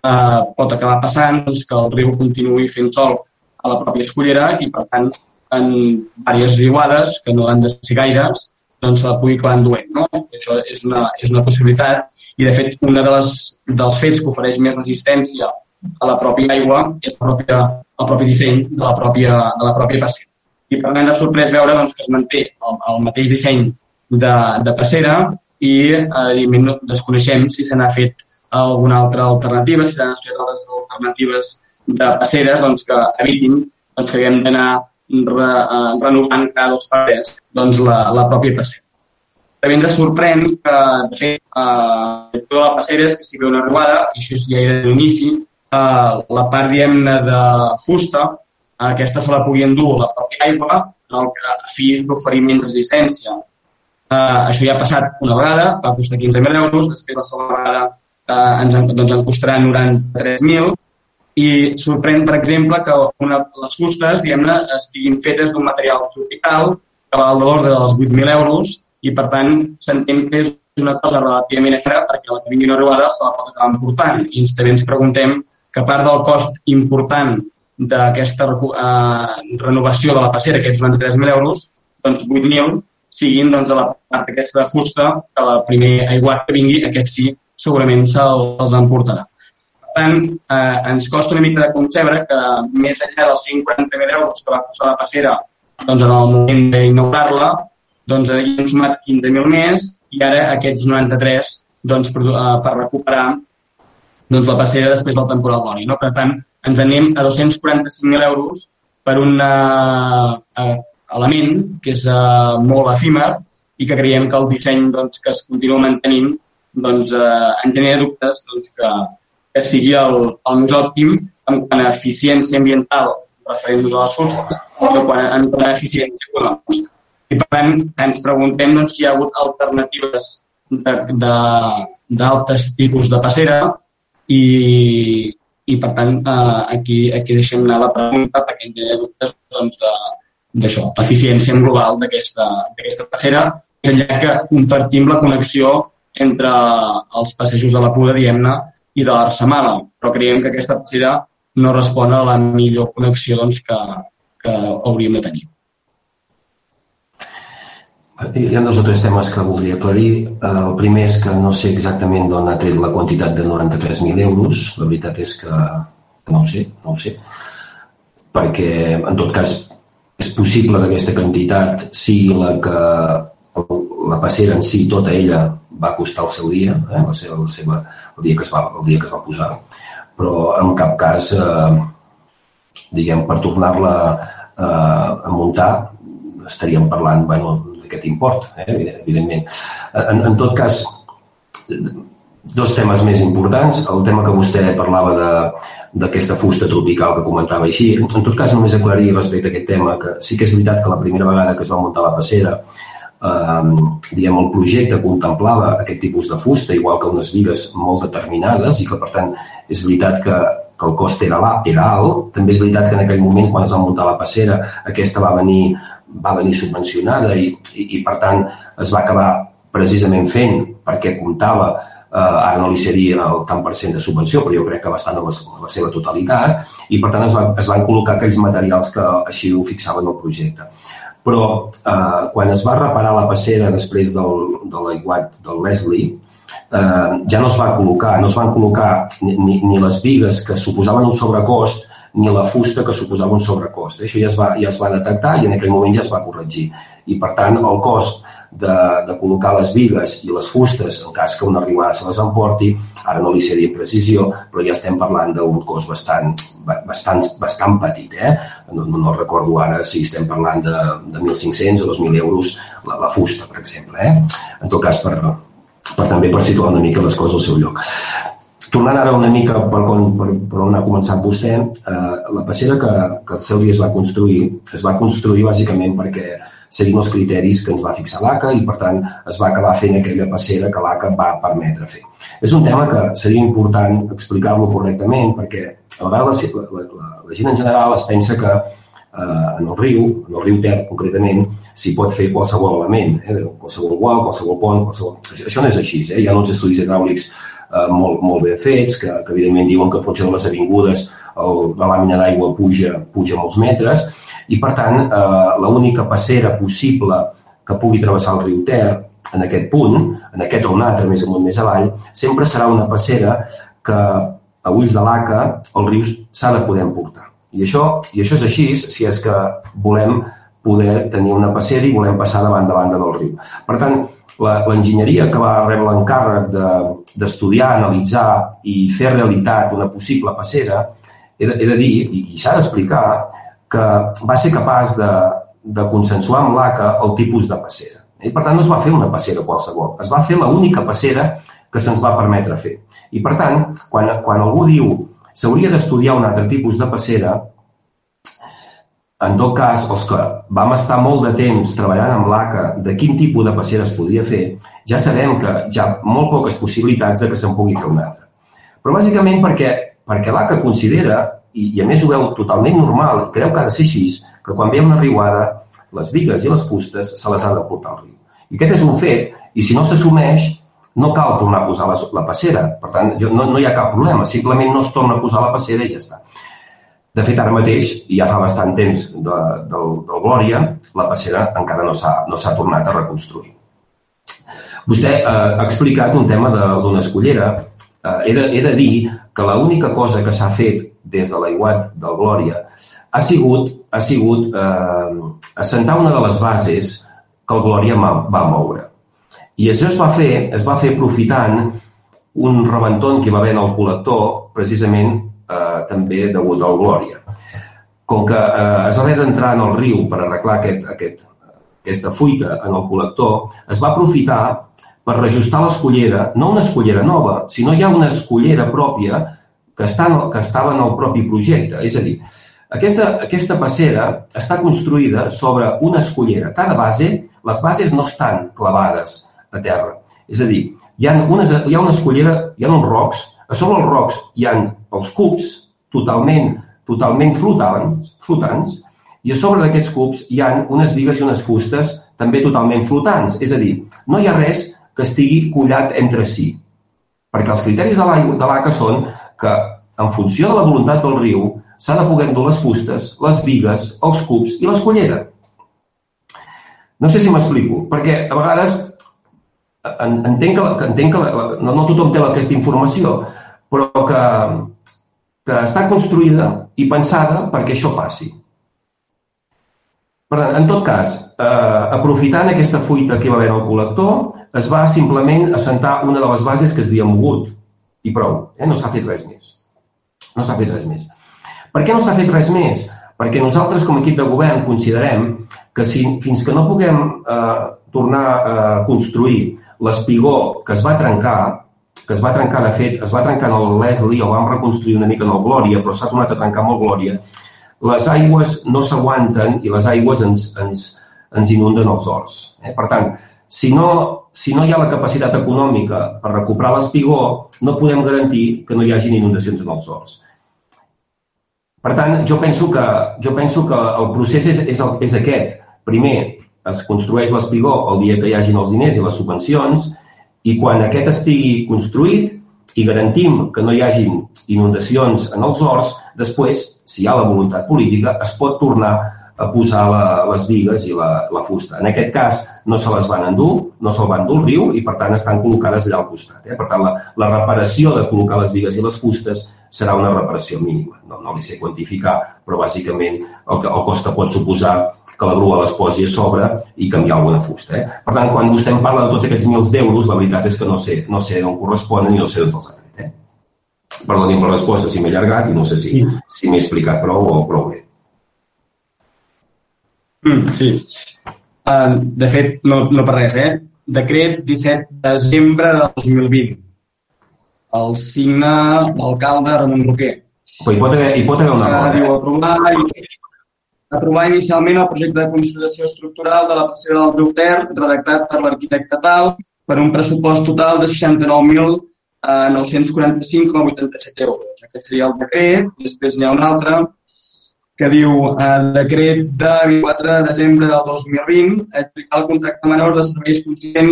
eh, pot acabar passant doncs, que el riu continuï fent sol a la pròpia escollera i, per tant, en diverses riuades, que no han de ser gaires, doncs la pugui acabar enduent. No? Això és una, és una possibilitat i, de fet, un de les, dels fets que ofereix més resistència a la pròpia aigua és la pròpia, el propi disseny de la pròpia, de la pròpia passera. I per tant ha sorprès veure doncs, que es manté el, el mateix disseny de, de passera i evidentment desconeixem si se n'ha fet alguna altra alternativa, si s'han estudiat altres alternatives de passeres doncs, que evitin doncs, que haguem d'anar re, uh, renovant cada dos per doncs, la, la pròpia passera. També ens sorprèn que, de fet, eh, tota la passera és que si ve una arribada, i això ja era l'inici, eh, la part, diguem-ne, de fusta, eh, aquesta se la pugui endur la pròpia aigua, el que a fi d'oferir menys resistència. Eh, això ja ha passat una vegada, va costar 15.000 euros, després la segona vegada eh, ens, en, doncs, en costarà 93.000, i sorprèn, per exemple, que una, les fustes, diguem-ne, estiguin fetes d'un material tropical que val de l'ordre dels 8.000 euros i, per tant, s'entén que és una cosa relativament efera perquè la que vingui una arribada se la pot acabar important. I també ens preguntem que part del cost important d'aquesta eh, renovació de la passera, aquests 93.000 euros, doncs 8.000 siguin doncs, de la part aquesta de fusta, que la primer aiguat que vingui, aquest sí, segurament se'ls emportarà. Tant, eh, ens costa una mica de concebre que més enllà dels 140.000 euros que va costar la passera doncs, en el moment d'inaugurar-la, doncs hem sumat 15.000 més i ara aquests 93 doncs, per, uh, per recuperar doncs, la passera després del temporal d'oli. No? Per tant, ens anem a 245.000 euros per un uh, uh, element que és uh, molt efímer i que creiem que el disseny doncs, que es continua mantenint doncs, uh, en tenia dubtes doncs, que, que sigui el, el més òptim en quant a eficiència ambiental referent-nos a les fosques, però quan, en quant a eficiència econòmica. I per tant, ens preguntem doncs, si hi ha hagut alternatives d'altres de, tipus de passera i, i per tant, eh, aquí, aquí deixem anar la pregunta perquè hi ha dubtes doncs, d'això, l'eficiència en global d'aquesta passera, enllà que compartim la connexió entre els passejos de la Puda, diguem-ne, i de l'Arsamala, però creiem que aquesta passera no respon a la millor connexió doncs, que, que hauríem de tenir. Hi ha dos o tres temes que voldria aclarir. El primer és que no sé exactament d'on ha tret la quantitat de 93.000 euros. La veritat és que no ho sé, no ho sé. Perquè, en tot cas, és possible que aquesta quantitat sigui la que la passera en si, tota ella, va costar el seu dia, eh? la seva, la seva, el, dia que es va, el dia que es va posar. Però en cap cas, eh, diguem, per tornar-la eh, a muntar, estaríem parlant, bueno, aquest import, eh, evidentment. En, en tot cas, dos temes més importants. El tema que vostè parlava de d'aquesta fusta tropical que comentava així. En tot cas, només aclarir respecte a aquest tema que sí que és veritat que la primera vegada que es va muntar la passera eh, diguem, el projecte contemplava aquest tipus de fusta, igual que unes vigues molt determinades i que, per tant, és veritat que, que el cost era, era alt. També és veritat que en aquell moment, quan es va muntar la passera, aquesta va venir va venir subvencionada i, i, i per tant es va acabar precisament fent perquè comptava eh, ara no li seria el tant per cent de subvenció, però jo crec que bastant a la, la seva totalitat, i per tant es, va, es van col·locar aquells materials que així ho fixaven el projecte. Però eh, quan es va reparar la passera després del, de l'aiguat del Leslie, eh, ja no es va col·locar, no es van col·locar ni, ni, les vigues que suposaven un sobrecost, ni la fusta que suposava un sobrecost. Això ja es, va, ja es va detectar i en aquell moment ja es va corregir. I, per tant, el cost de, de col·locar les vigues i les fustes, en cas que una arribada se les emporti, ara no li seria precisió, però ja estem parlant d'un cost bastant, bastant, bastant petit. Eh? No, no, no recordo ara si estem parlant de, de 1.500 o 2.000 euros la, la fusta, per exemple. Eh? En tot cas, per, per també per situar una mica les coses al seu lloc. Tornant ara una mica per per, per on ha començat vostè, eh, la passera que, que el seu dia es va construir, es va construir bàsicament perquè seguint els criteris que ens va fixar l'ACA i, per tant, es va acabar fent aquella passera que l'ACA va permetre fer. És un tema que seria important explicar-lo correctament perquè a vegades la, la, la, la gent en general es pensa que eh, en el riu, en el riu Ter concretament, s'hi pot fer qualsevol element, eh, qualsevol gual, qualsevol pont, qualsevol... Això no és així, eh? hi ha uns estudis hidràulics eh, molt, molt ben fets que, que evidentment diuen que potser de les avingudes el, la làmina d'aigua puja, puja molts metres, i per tant eh, l'única passera possible que pugui travessar el riu Ter en aquest punt, en aquest o un altre més amunt més avall, sempre serà una passera que a ulls de l'ACA el riu s'ha de poder emportar. I això, I això és així si és que volem poder tenir una passera i volem passar davant de banda del riu. Per tant, l'enginyeria que va rebre l'encàrrec d'estudiar, de, analitzar i fer realitat una possible passera, he de, he de dir, i, i s'ha d'explicar, que va ser capaç de, de consensuar amb l'ACA el tipus de passera. I per tant no es va fer una passera qualsevol, es va fer l'única passera que se'ns va permetre fer. I per tant, quan, quan algú diu s'hauria d'estudiar un altre tipus de passera, en tot cas, els que vam estar molt de temps treballant amb l'ACA de quin tipus de passera es podia fer, ja sabem que hi ha molt poques possibilitats de que se'n pugui fer una altra. Però bàsicament perquè, perquè l'ACA considera i, i a més ho veu totalment normal, i creu que ha de ser així, que quan ve una riuada, les vigues i les fustes se les ha de portar al riu. I aquest és un fet, i si no s'assumeix, no cal tornar a posar la, la passera. Per tant, jo, no, no hi ha cap problema, simplement no es torna a posar la passera i ja està. De fet, ara mateix, i ja fa bastant temps de, del, del Glòria, la passera encara no s'ha no tornat a reconstruir. Vostè eh, ha explicat un tema d'una escollera. Eh, he, de, he de dir que l'única cosa que s'ha fet des de l'aiguat del Glòria, ha sigut, ha sigut eh, assentar una de les bases que el Glòria va moure. I això es va fer, es va fer aprofitant un rebenton que va haver en el col·lector, precisament eh, també degut al Glòria. Com que eh, es va haver d'entrar en el riu per arreglar aquest, aquest, aquesta fuita en el col·lector, es va aprofitar per reajustar l'escollera, no una escollera nova, sinó ja una escollera pròpia que, estan, que estava en el propi projecte. És a dir, aquesta, aquesta passera està construïda sobre una escollera. Cada base, les bases no estan clavades a terra. És a dir, hi ha, unes, hi ha una escollera, hi ha uns rocs, a sobre els rocs hi ha els cubs totalment, totalment flotants, flotants i a sobre d'aquests cubs hi ha unes vigues i unes fustes també totalment flotants. És a dir, no hi ha res que estigui collat entre si. Perquè els criteris de l'ACA són que, en funció de la voluntat del riu, s'ha de poder endur les fustes, les vigues, els cubs i l'escollera. No sé si m'explico, perquè a vegades entenc que, que, entenc que la, no, no tothom té aquesta informació, però que, que està construïda i pensada perquè això passi. Per tant, en tot cas, eh, aprofitant aquesta fuita que va haver al col·lector, es va simplement assentar una de les bases que es havia mogut i prou, eh? no s'ha fet res més. No s'ha fet res més. Per què no s'ha fet res més? Perquè nosaltres, com a equip de govern, considerem que si, fins que no puguem eh, tornar a construir l'espigó que es va trencar, que es va trencar, de fet, es va trencar en el Leslie, el vam reconstruir una mica en el Glòria, però s'ha tornat a trencar molt Glòria, les aigües no s'aguanten i les aigües ens, ens, ens inunden els horts. Eh? Per tant, si no, si no hi ha la capacitat econòmica per recuperar l'espigó, no podem garantir que no hi hagi inundacions en els horts. Per tant, jo penso que, jo penso que el procés és, és, el, és aquest. Primer, es construeix l'espigó el dia que hi hagin els diners i les subvencions i quan aquest estigui construït i garantim que no hi hagin inundacions en els horts, després, si hi ha la voluntat política, es pot tornar a posar la, les vigues i la, la fusta. En aquest cas no se les van endur, no se'l van endur el riu i per tant estan col·locades allà al costat. Eh? Per tant, la, la reparació de col·locar les vigues i les fustes serà una reparació mínima. No, no li sé quantificar, però bàsicament el, que, el cost que pot suposar que la grua les posi a sobre i canviar alguna fusta. Eh? Per tant, quan vostè em parla de tots aquests mils d'euros, la veritat és que no sé, no sé on corresponen i no sé on els ha tret. Eh? Perdoni per la resposta si m'he allargat i no sé si, si m'he explicat prou o prou bé. Mm, sí. Uh, de fet, no, no per res, eh? Decret 17 de desembre de 2020. El signa l'alcalde Ramon Roquer. Però hi pot haver, hi pot haver una cosa. Diu aprovar i... aprovar inicialment el projecte de consolidació estructural de la passera del riu Ter, redactat per l'arquitecte tal, per un pressupost total de 69.945,87 euros. Aquest seria el decret. Després n'hi ha un altre que diu eh, decret de 24 de desembre del 2020 explicar el contracte menor de serveis conscient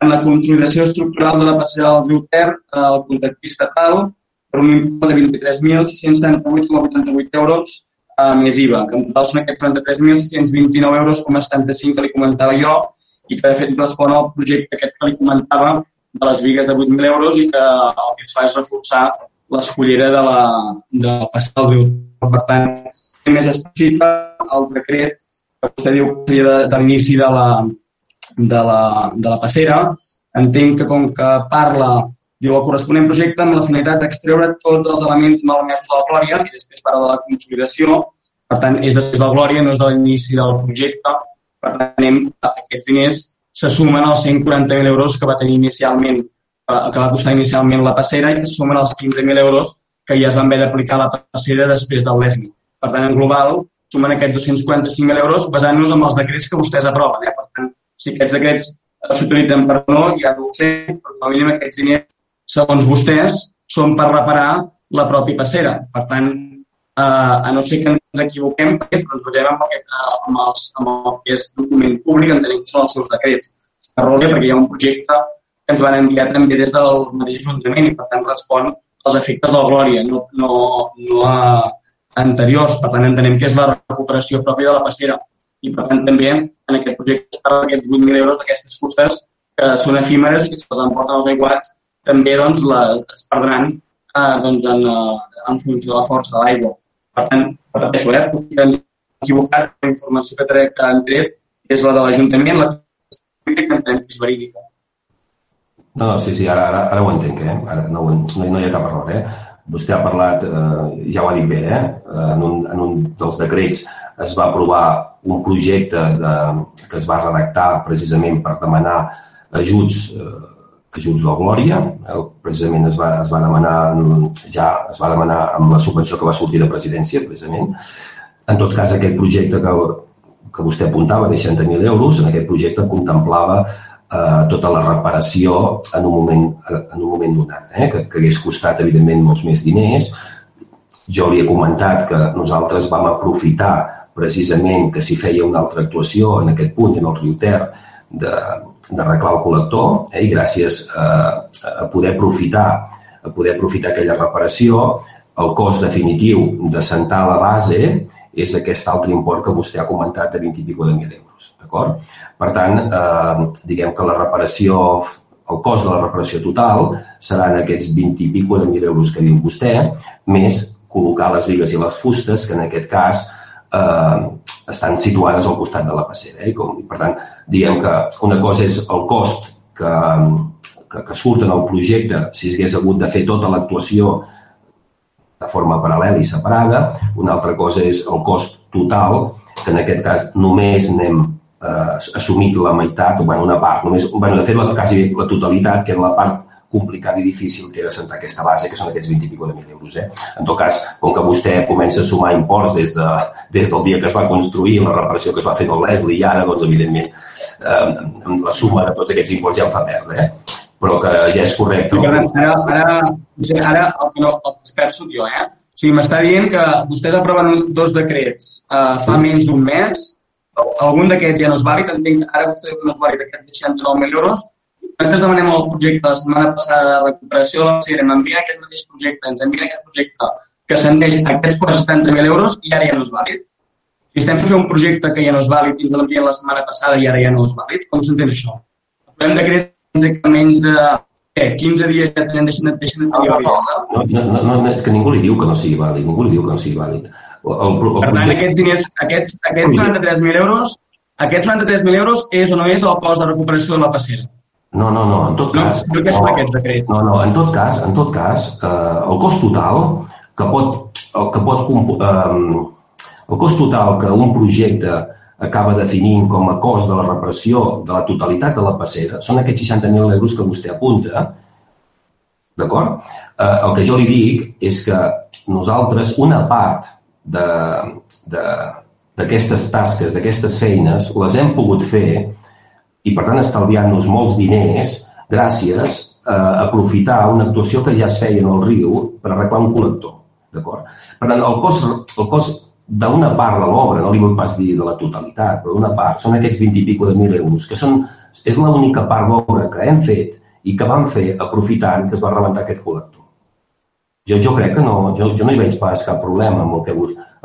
en la consolidació estructural de la passera del riu Ter al contractista tal per un import de 23.678,88 euros uh, més IVA, que en total són aquests 33.629 euros com 75 que li comentava jo i que de fet respon al projecte aquest que li comentava de les vigues de 8.000 euros i que el que es fa és reforçar l'escollera de la, de la passada del riu. Per tant, més específica el decret que vostè diu que seria de, de l'inici de, la, de, la, de la passera. Entenc que com que parla diu el corresponent projecte amb la finalitat d'extreure tots els elements malmesos de la glòria i després parla de la consolidació. Per tant, és després de la glòria, no és de l'inici del projecte. Per tant, anem, aquests diners se sumen als 140.000 euros que va tenir inicialment, que va costar inicialment la passera i que se sumen als 15.000 euros que ja es van haver d'aplicar a la passera després del l'ESMI. Per tant, en global, sumen aquests 245.000 euros basant-nos en els decrets que vostès aproven. Eh? Per tant, si aquests decrets s'utilitzen per no, ja no ho sé, però com a mínim aquests diners segons vostès, són per reparar la pròpia passera. Per tant, eh, a no ser que ens equivoquem, però ens basem amb, aquest, amb, els, amb el que és document públic, entenem que són els seus decrets. Errònia, perquè hi ha un projecte que ens van enviar també des del mateix Ajuntament i, per tant, respon als efectes de la Glòria, no, no, no a anteriors. Per tant, entenem que és la recuperació pròpia de la passera. I, per tant, també en aquest projecte es parla d'aquests 8.000 euros d'aquestes fustes que són efímeres i que se'ls emporten els aiguats també doncs, la, es perdran eh, doncs, en, eh, en funció de la força de l'aigua. Per tant, repeteixo, eh, que ens equivocat, la informació que, tre, que han tret és la de l'Ajuntament, la que entenem que és verídica. No, no, sí, sí, ara, ara, ara ho entenc, eh? Ara no, no, no hi ha cap error, eh? Vostè ha parlat, eh, ja ho ha dit bé, eh? En un, en un dels decrets es va aprovar un projecte de, que es va redactar precisament per demanar ajuts eh, ajuts de Glòria. El, precisament es va, es va demanar ja es va demanar amb la subvenció que va sortir de presidència, precisament. En tot cas, aquest projecte que, que vostè apuntava de 60.000 euros, en aquest projecte contemplava eh, tota la reparació en un moment, en un moment donat, eh, que, que hagués costat, evidentment, molts més diners. Jo li he comentat que nosaltres vam aprofitar precisament que s'hi feia una altra actuació en aquest punt, en el riu Ter, d'arreglar el col·lector eh, i gràcies a, a poder aprofitar a poder aprofitar aquella reparació, el cost definitiu de sentar la base és aquest altre import que vostè ha comentat de 20 i de mil euros. D'acord? Per tant, eh, diguem que la reparació, el cost de la reparació total seran aquests 20 i pico de mil euros que diu vostè, més col·locar les vigues i les fustes, que en aquest cas eh, estan situades al costat de la passera. Eh? Com, per tant, diguem que una cosa és el cost que, que, que surt en el projecte si hagués hagut de fer tota l'actuació de forma paral·lela i separada. Una altra cosa és el cost total, que en aquest cas només n'hem eh, assumit la meitat, o bueno, una part, només, bueno, de fet, la, quasi la totalitat, que era la part complicat i difícil que era sentar aquesta base, que són aquests 20 i pico de mil euros. Eh? En tot cas, com que vostè comença a sumar imports des, de, des del dia que es va construir, la reparació que es va fer amb Leslie i ara, doncs, evidentment, eh, la suma de tots aquests imports ja em fa perdre. Eh? Però que ja és correcte. Sí, ara, ara, ara, ara el que no, el que perd soc jo, eh? O sigui, m'està dient que vostès aproven un, dos decrets uh, fa sí. menys d'un mes, algun d'aquests ja no és vàlid, entenc que ara vostè no és vàlid aquest de 69.000 euros, nosaltres demanem el projecte la setmana passada de recuperació de la Sierra, m'envien aquest mateix projecte, ens envien aquest projecte que s'endeix a aquests 70.000 euros i ara ja no és vàlid. Si estem fent un projecte que ja no és vàlid i ens l'envien la setmana passada i ara ja no és vàlid, com s'entén això? Podem decret que menys de eh, 15 dies ja tenen, deixen, deixen de tenir validesa? No, no, no, no, és que ningú li diu que no sigui vàlid, ningú li diu que no sigui vàlid. El, el, el, per tant, aquests diners, aquests, aquests 93.000 euros, aquests 93.000 euros és o no és el cost de recuperació de la passera? No, no, no, en tot cas... No, què són aquests decrets? No, no, en tot cas, en tot cas eh, el cost total que pot, el que pot eh, el cost total que un projecte acaba definint com a cost de la repressió de la totalitat de la passera són aquests 60.000 euros que vostè apunta, d'acord? Eh, el que jo li dic és que nosaltres, una part d'aquestes tasques, d'aquestes feines, les hem pogut fer i per tant estalviant-nos molts diners gràcies a aprofitar una actuació que ja es feia en el riu per arreglar un col·lector. D'acord? Per tant, el cost, el cost d'una part de l'obra, no li vull pas dir de la totalitat, però d'una part, són aquests 20 i pico de mil euros, que són, és l'única part d'obra que hem fet i que vam fer aprofitant que es va rebentar aquest col·lector. Jo, jo crec que no, jo, jo no hi veig pas cap problema amb el que,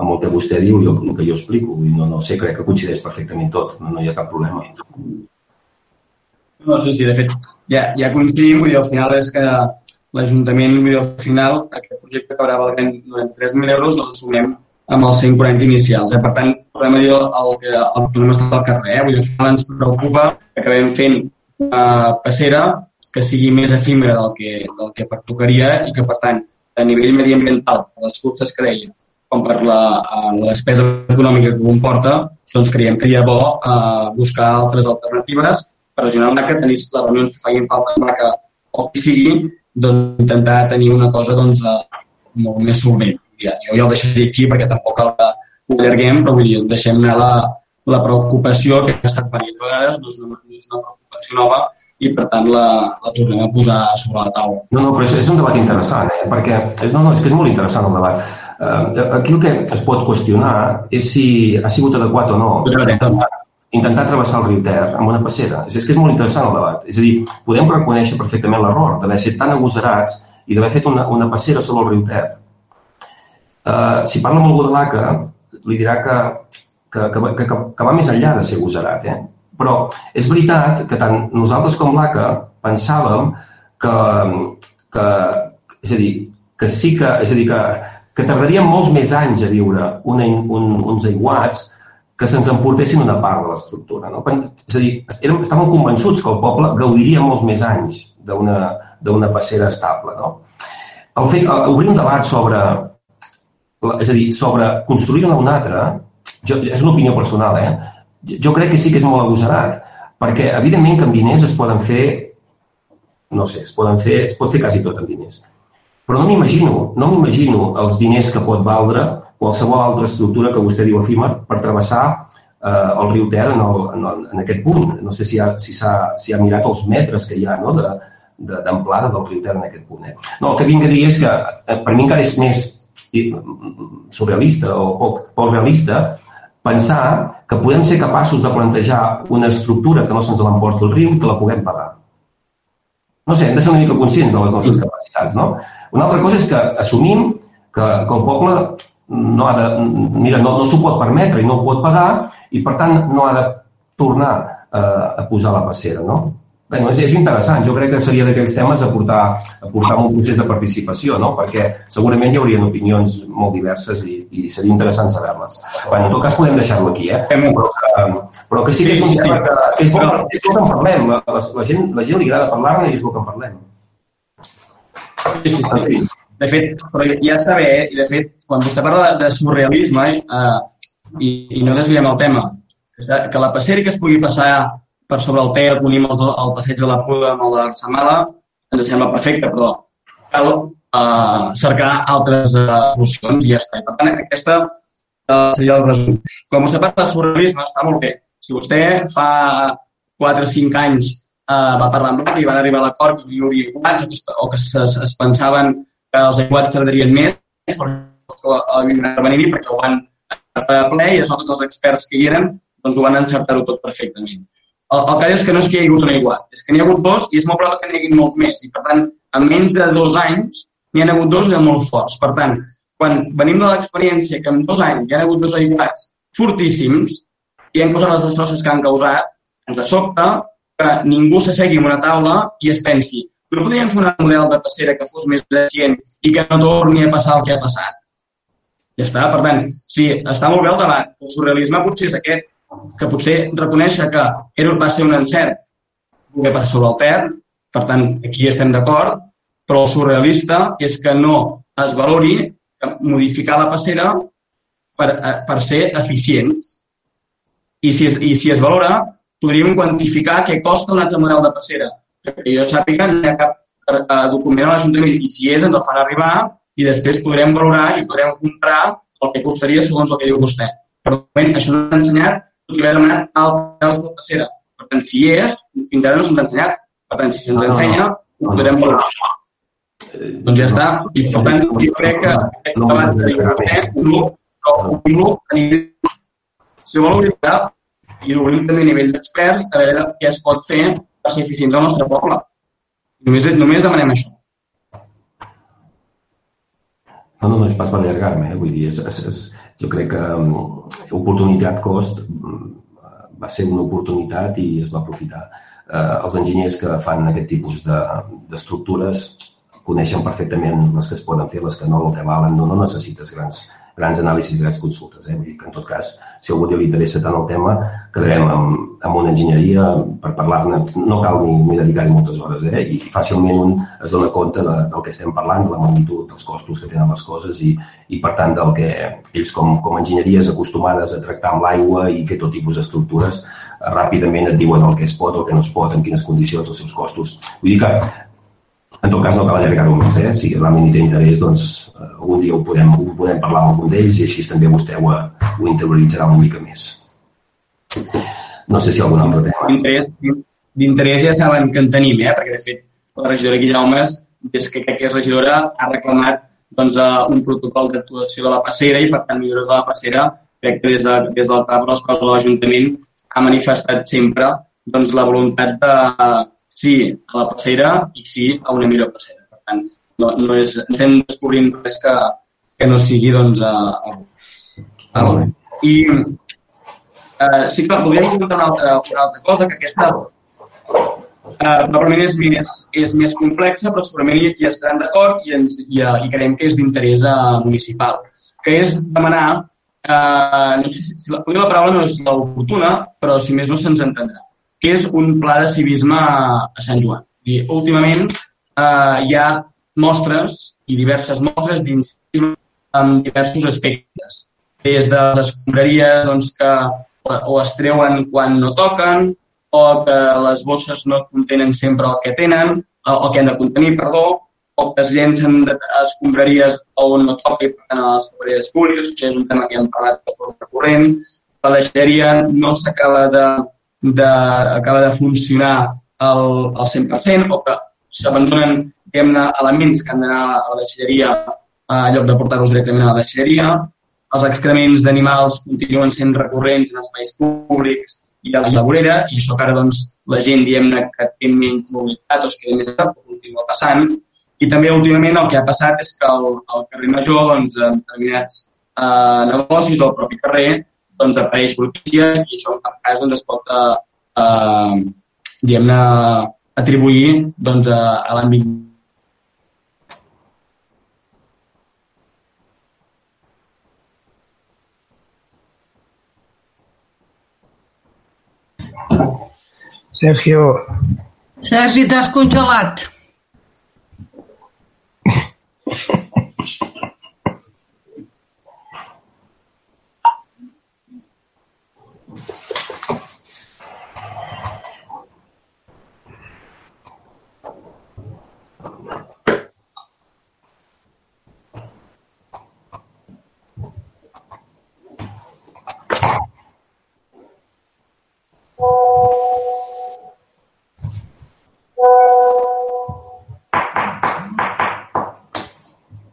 amb el que vostè diu i el que jo explico. No, no sé, crec que coincideix perfectament tot, no, no hi ha cap problema. No, sí, sí, de fet, ja, ja coincidim, vull dir, al final és que l'Ajuntament, al final, aquest projecte acabarà valent 93.000 euros, el sumem amb els 140 inicials. Eh? Per tant, podem dir el, que el problema està al carrer. Eh? Vull dir, ens preocupa que acabem fent una passera que sigui més efímera del que, del que pertocaria i que, per tant, a nivell mediambiental, per les curses que deia, com per la, la despesa econòmica que comporta, doncs creiem que hi ha bo eh, buscar altres alternatives per ajudar a que tenir les reunions que facin falta en que o qui sigui, doncs, intentar tenir una cosa doncs, eh, molt més solvent. Jo ja ho deixaré aquí perquè tampoc el, ho allarguem, però vull dir, deixem anar la, la preocupació que ha estat diverses vegades, no és una, no és una preocupació nova, i per tant la, la tornem a posar sobre la taula. No, no, però és, és un debat interessant, eh? perquè és, no, no, és que és molt interessant el debat. Uh, aquí el que es pot qüestionar és si ha sigut adequat o no intentar, intentar travessar el riu Ter amb una passera. És, és que és molt interessant el debat. És a dir, podem reconèixer perfectament l'error d'haver estat tan agosarats i d'haver fet una, una passera sobre el riu Ter. Uh, si parla amb algú de l'ACA, li dirà que, que, que, que, que va més enllà de ser agosarat. Eh? Però és veritat que tant nosaltres com l'ACA pensàvem que, que, és a dir, que sí que, és a dir, que, que tardaríem molts més anys a viure una, un, uns aiguats que se'ns emportessin una part de l'estructura. No? És a dir, érem, estàvem convençuts que el poble gaudiria molts més anys d'una passera estable. No? El fet, obrir un debat sobre, és a dir, sobre construir-ne una altra, jo, és una opinió personal, eh? jo crec que sí que és molt agosarat, perquè evidentment que amb diners es poden fer, no sé, es, poden fer, es pot fer quasi tot amb diners. Però no m'imagino, no m'imagino els diners que pot valdre qualsevol altra estructura que vostè diu efímer per travessar eh, el riu Ter en, el, en, el, en aquest punt. No sé si ha, si, ha, si ha mirat els metres que hi ha no? d'amplada de, del riu Ter en aquest punt. Eh? No, el que vinc a dir és que eh, per mi encara és més surrealista o poc, poc realista pensar que podem ser capaços de plantejar una estructura que no se'ns l'emporti el riu i que la puguem pagar. No sé, hem de ser una mica conscients de les nostres capacitats, no? Una altra cosa és que assumim que, que el poble no ha de, mira, no, no s'ho pot permetre i no ho pot pagar i, per tant, no ha de tornar eh, a posar la passera, no? Bé, és, és interessant. Jo crec que seria d'aquells temes a portar, a portar un procés de participació, no? perquè segurament hi haurien opinions molt diverses i, i seria interessant saber-les. Bé, en tot cas podem deixar-ho aquí, eh? però, que, però que sí que és un tema que, que és bo, és bo que en parlem. La, la, la, gent, la gent li agrada parlar-ne i és bo que en parlem. Sí, sí, sí. De fet, però ja està bé, eh? i de fet, quan vostè parla de, de surrealisme, eh, i, i no desviem el tema, que la passera que es pugui passar per sobre el Ter, unim el, el passeig de la Puda amb el de l'Arsamala, ens sembla perfecte, però cal uh, cercar altres uh, solucions i ja està. per tant, aquesta uh, seria el resum. Com vostè parla de surrealisme, està molt bé. Si vostè fa 4 o 5 anys uh, va parlar amb i van arribar a l'acord que hi hauria iguals o que, o que es, es, es pensaven que els aiguats tardarien més perquè venir perquè ho van ple i a sobre tots els experts que hi eren doncs ho van encertar-ho tot perfectament. El, el cas és que no és que hi hagi hagut un aiguat, és que n'hi ha hagut dos i és molt probable que n'hi hagi molts més. I, per tant, en menys de dos anys n'hi ha hagut dos i molt forts. Per tant, quan venim de l'experiència que en dos anys hi ha hagut dos aiguats fortíssims i han causat les destrosses que han causat, ens sobta que ningú s'assegui en una taula i es pensi no podríem fer un model de passera que fos més eficient i que no torni a passar el que ha passat. Ja està. Per tant, sí, està molt bé el debat. El surrealisme potser és aquest, que potser reconèixer que era, va ser un encert voler passar sobre el Ter, per tant, aquí estem d'acord, però el surrealista és que no es valori modificar la passera per, eh, per ser eficients. I si, es, I si es valora, podríem quantificar què costa un altre model de passera. Perquè jo sàpiga, no hi ha cap eh, document a l'Ajuntament i si és, ens el fan arribar i després podrem valorar i podrem comprar el que costaria segons el que diu vostè. però moment això no s'ha ensenyat, tot i haver demanat altres de passera. Per tant, si hi és, fins ara no se'ns ha ensenyat. Per tant, si se'ns Ah, no. ensenya, ho podrem valorar. Doncs ja està. I, per tant, jo crec que aquest debat ha és un grup, però un grup a nivell, si vol obrir i obrim també a nivell d'experts, a veure què es pot fer per ser eficients al nostre poble. Només, només demanem això. No, no, no és pas per allargar-me, eh? vull dir, és, és, és, jo crec que um, oportunitat-cost um, va ser una oportunitat i es va aprofitar. Uh, els enginyers que fan aquest tipus de- d'estructures coneixen perfectament les que es poden fer, les que no, el que valen, no, no necessites grans, grans anàlisis, grans consultes. Eh? Vull dir que, en tot cas, si algú li interessa tant el tema, quedarem amb, amb una enginyeria per parlar-ne. No cal ni, ni dedicar-hi moltes hores, eh? i fàcilment un es dona compte de, del que estem parlant, de la magnitud, dels costos que tenen les coses i, i per tant, del que ells com, com enginyeries acostumades a tractar amb l'aigua i fer tot tipus d'estructures, eh, ràpidament et diuen el que es pot, el que no es pot, en quines condicions, els seus costos. Vull dir que en tot cas, no cal allargar-ho més, eh? Si realment hi té interès, doncs eh, algun dia ho podem, ho podem parlar amb algun d'ells i així també vostè ho, ho interioritzarà una mica més. No sé si algun altre tema. D'interès ja saben que en tenim, eh? perquè de fet la regidora Guillaumes, des que crec que és regidora, ha reclamat doncs, eh, un protocol d'actuació de la passera i per tant millores de la passera. Crec que des, de, des del cap les coses de l'Ajuntament ha manifestat sempre doncs, la voluntat de sí a la passera i sí a una millor passera. Per tant, no, no és, no estem descobrint res que, que no sigui doncs, a, a, a, I eh, sí que podríem comentar una altra, una altra cosa, que aquesta eh, probablement és més, és més complexa, però segurament hi, hi estaran d'acord i, ens, i, eh, i creiem que és d'interès eh, municipal, que és demanar, eh, no sé si, si la, la paraula no és l'oportuna, però si més no se'ns entendrà, que és un pla de civisme a, Sant Joan. I, últimament eh, hi ha mostres i diverses mostres d'incivisme en diversos aspectes, des de les escombraries doncs, que o, o es treuen quan no toquen, o que les bosses no contenen sempre el que tenen, o, o que han de contenir, perdó, o que es llencen de escombraries on no toca i per tant a les escombraries públiques, que és un tema que hem parlat de forma recurrent. La deixeria no s'acaba de, de, acaba de funcionar al, al 100%, o que s'abandonen elements que han d'anar a la deixalleria en lloc de portar-los directament a la deixalleria. Els excrements d'animals continuen sent recurrents en espais públics i a la vorera, i això que ara doncs, la gent diguem-ne que té menys mobilitat o es queda més a continua passant. I també últimament el que ha passat és que al, al carrer Major, doncs, en determinats eh, negocis o al propi carrer, doncs apareix brutícia i això en cap cas doncs, es pot eh, eh, diguem-ne atribuir doncs, a, a l'àmbit Sergio, Sergi, t'has congelat.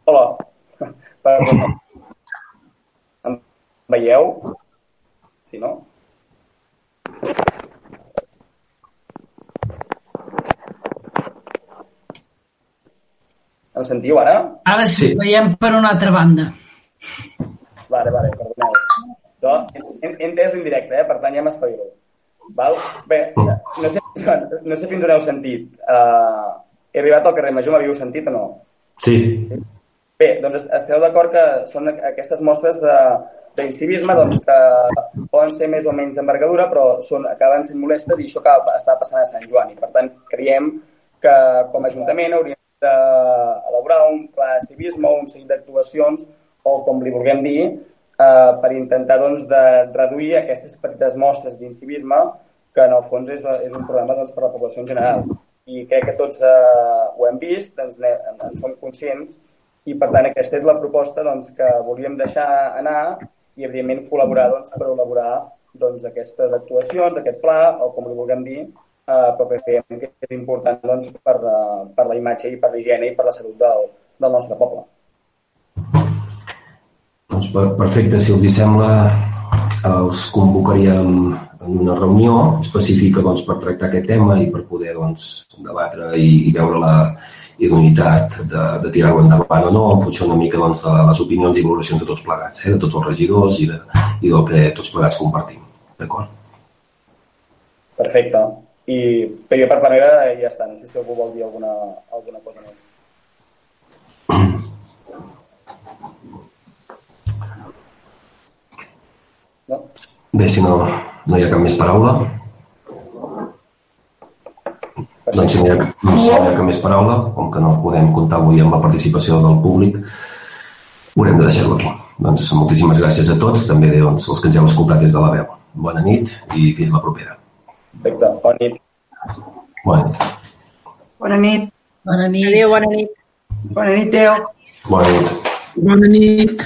Hola. Perdó. Em veieu? Si no? Em sentiu ara? Ara sí, Sí. veiem per una altra banda. Vale, vale, perdoneu. No, he, he entès l'indirecte, eh? per tant ja m'espavilo. Val? Bé, no sé, no sé fins on heu sentit. Uh, he arribat al carrer Major, m'havíeu sentit o no? Sí, Sí? Bé, doncs est- esteu d'acord que són aquestes mostres de- d'incivisme doncs, que poden ser més o menys d'envergadura, però són, acaben sent molestes i això que està passant a Sant Joan. I, per tant, creiem que com a Ajuntament hauríem d'elaborar un pla de civisme o un seguit d'actuacions, o com li vulguem dir, eh, per intentar doncs, de reduir aquestes petites mostres d'incivisme que en el fons és, és un problema doncs, per a la població en general. I crec que tots eh, ho hem vist, doncs, en, som conscients, i per tant aquesta és la proposta doncs, que volíem deixar anar i, evidentment, col·laborar doncs, per elaborar doncs, aquestes actuacions, aquest pla, o com li vulguem dir, eh, però que creiem que és important doncs, per, uh, per la imatge i per l'higiene i per la salut del, del nostre poble. Doncs perfecte, si els hi sembla, els convocaríem en una reunió específica doncs, per tractar aquest tema i per poder doncs, debatre i, i veure la idoneïtat de, de tirar-ho endavant o no, en funció una mica doncs, de les opinions i valoracions de tots plegats, eh, de tots els regidors i, de, i del que tots plegats compartim. D'acord? Perfecte. I per part meva ja està. No sé si algú vol dir alguna, alguna cosa més. No? Bé, si no, no hi ha cap més paraula. Doncs si no hi, ha, no hi ha cap més paraula, com que no podem comptar avui amb la participació del públic, haurem de deixar-lo aquí. Doncs moltíssimes gràcies a tots, també doncs, els que ens heu escoltat des de la veu. Bona nit i fins la propera. Perfecte, bona nit. Bona nit. Bona nit. Bona nit. Adéu, bona nit. Bona nit, Déu. Bona nit. Bona nit.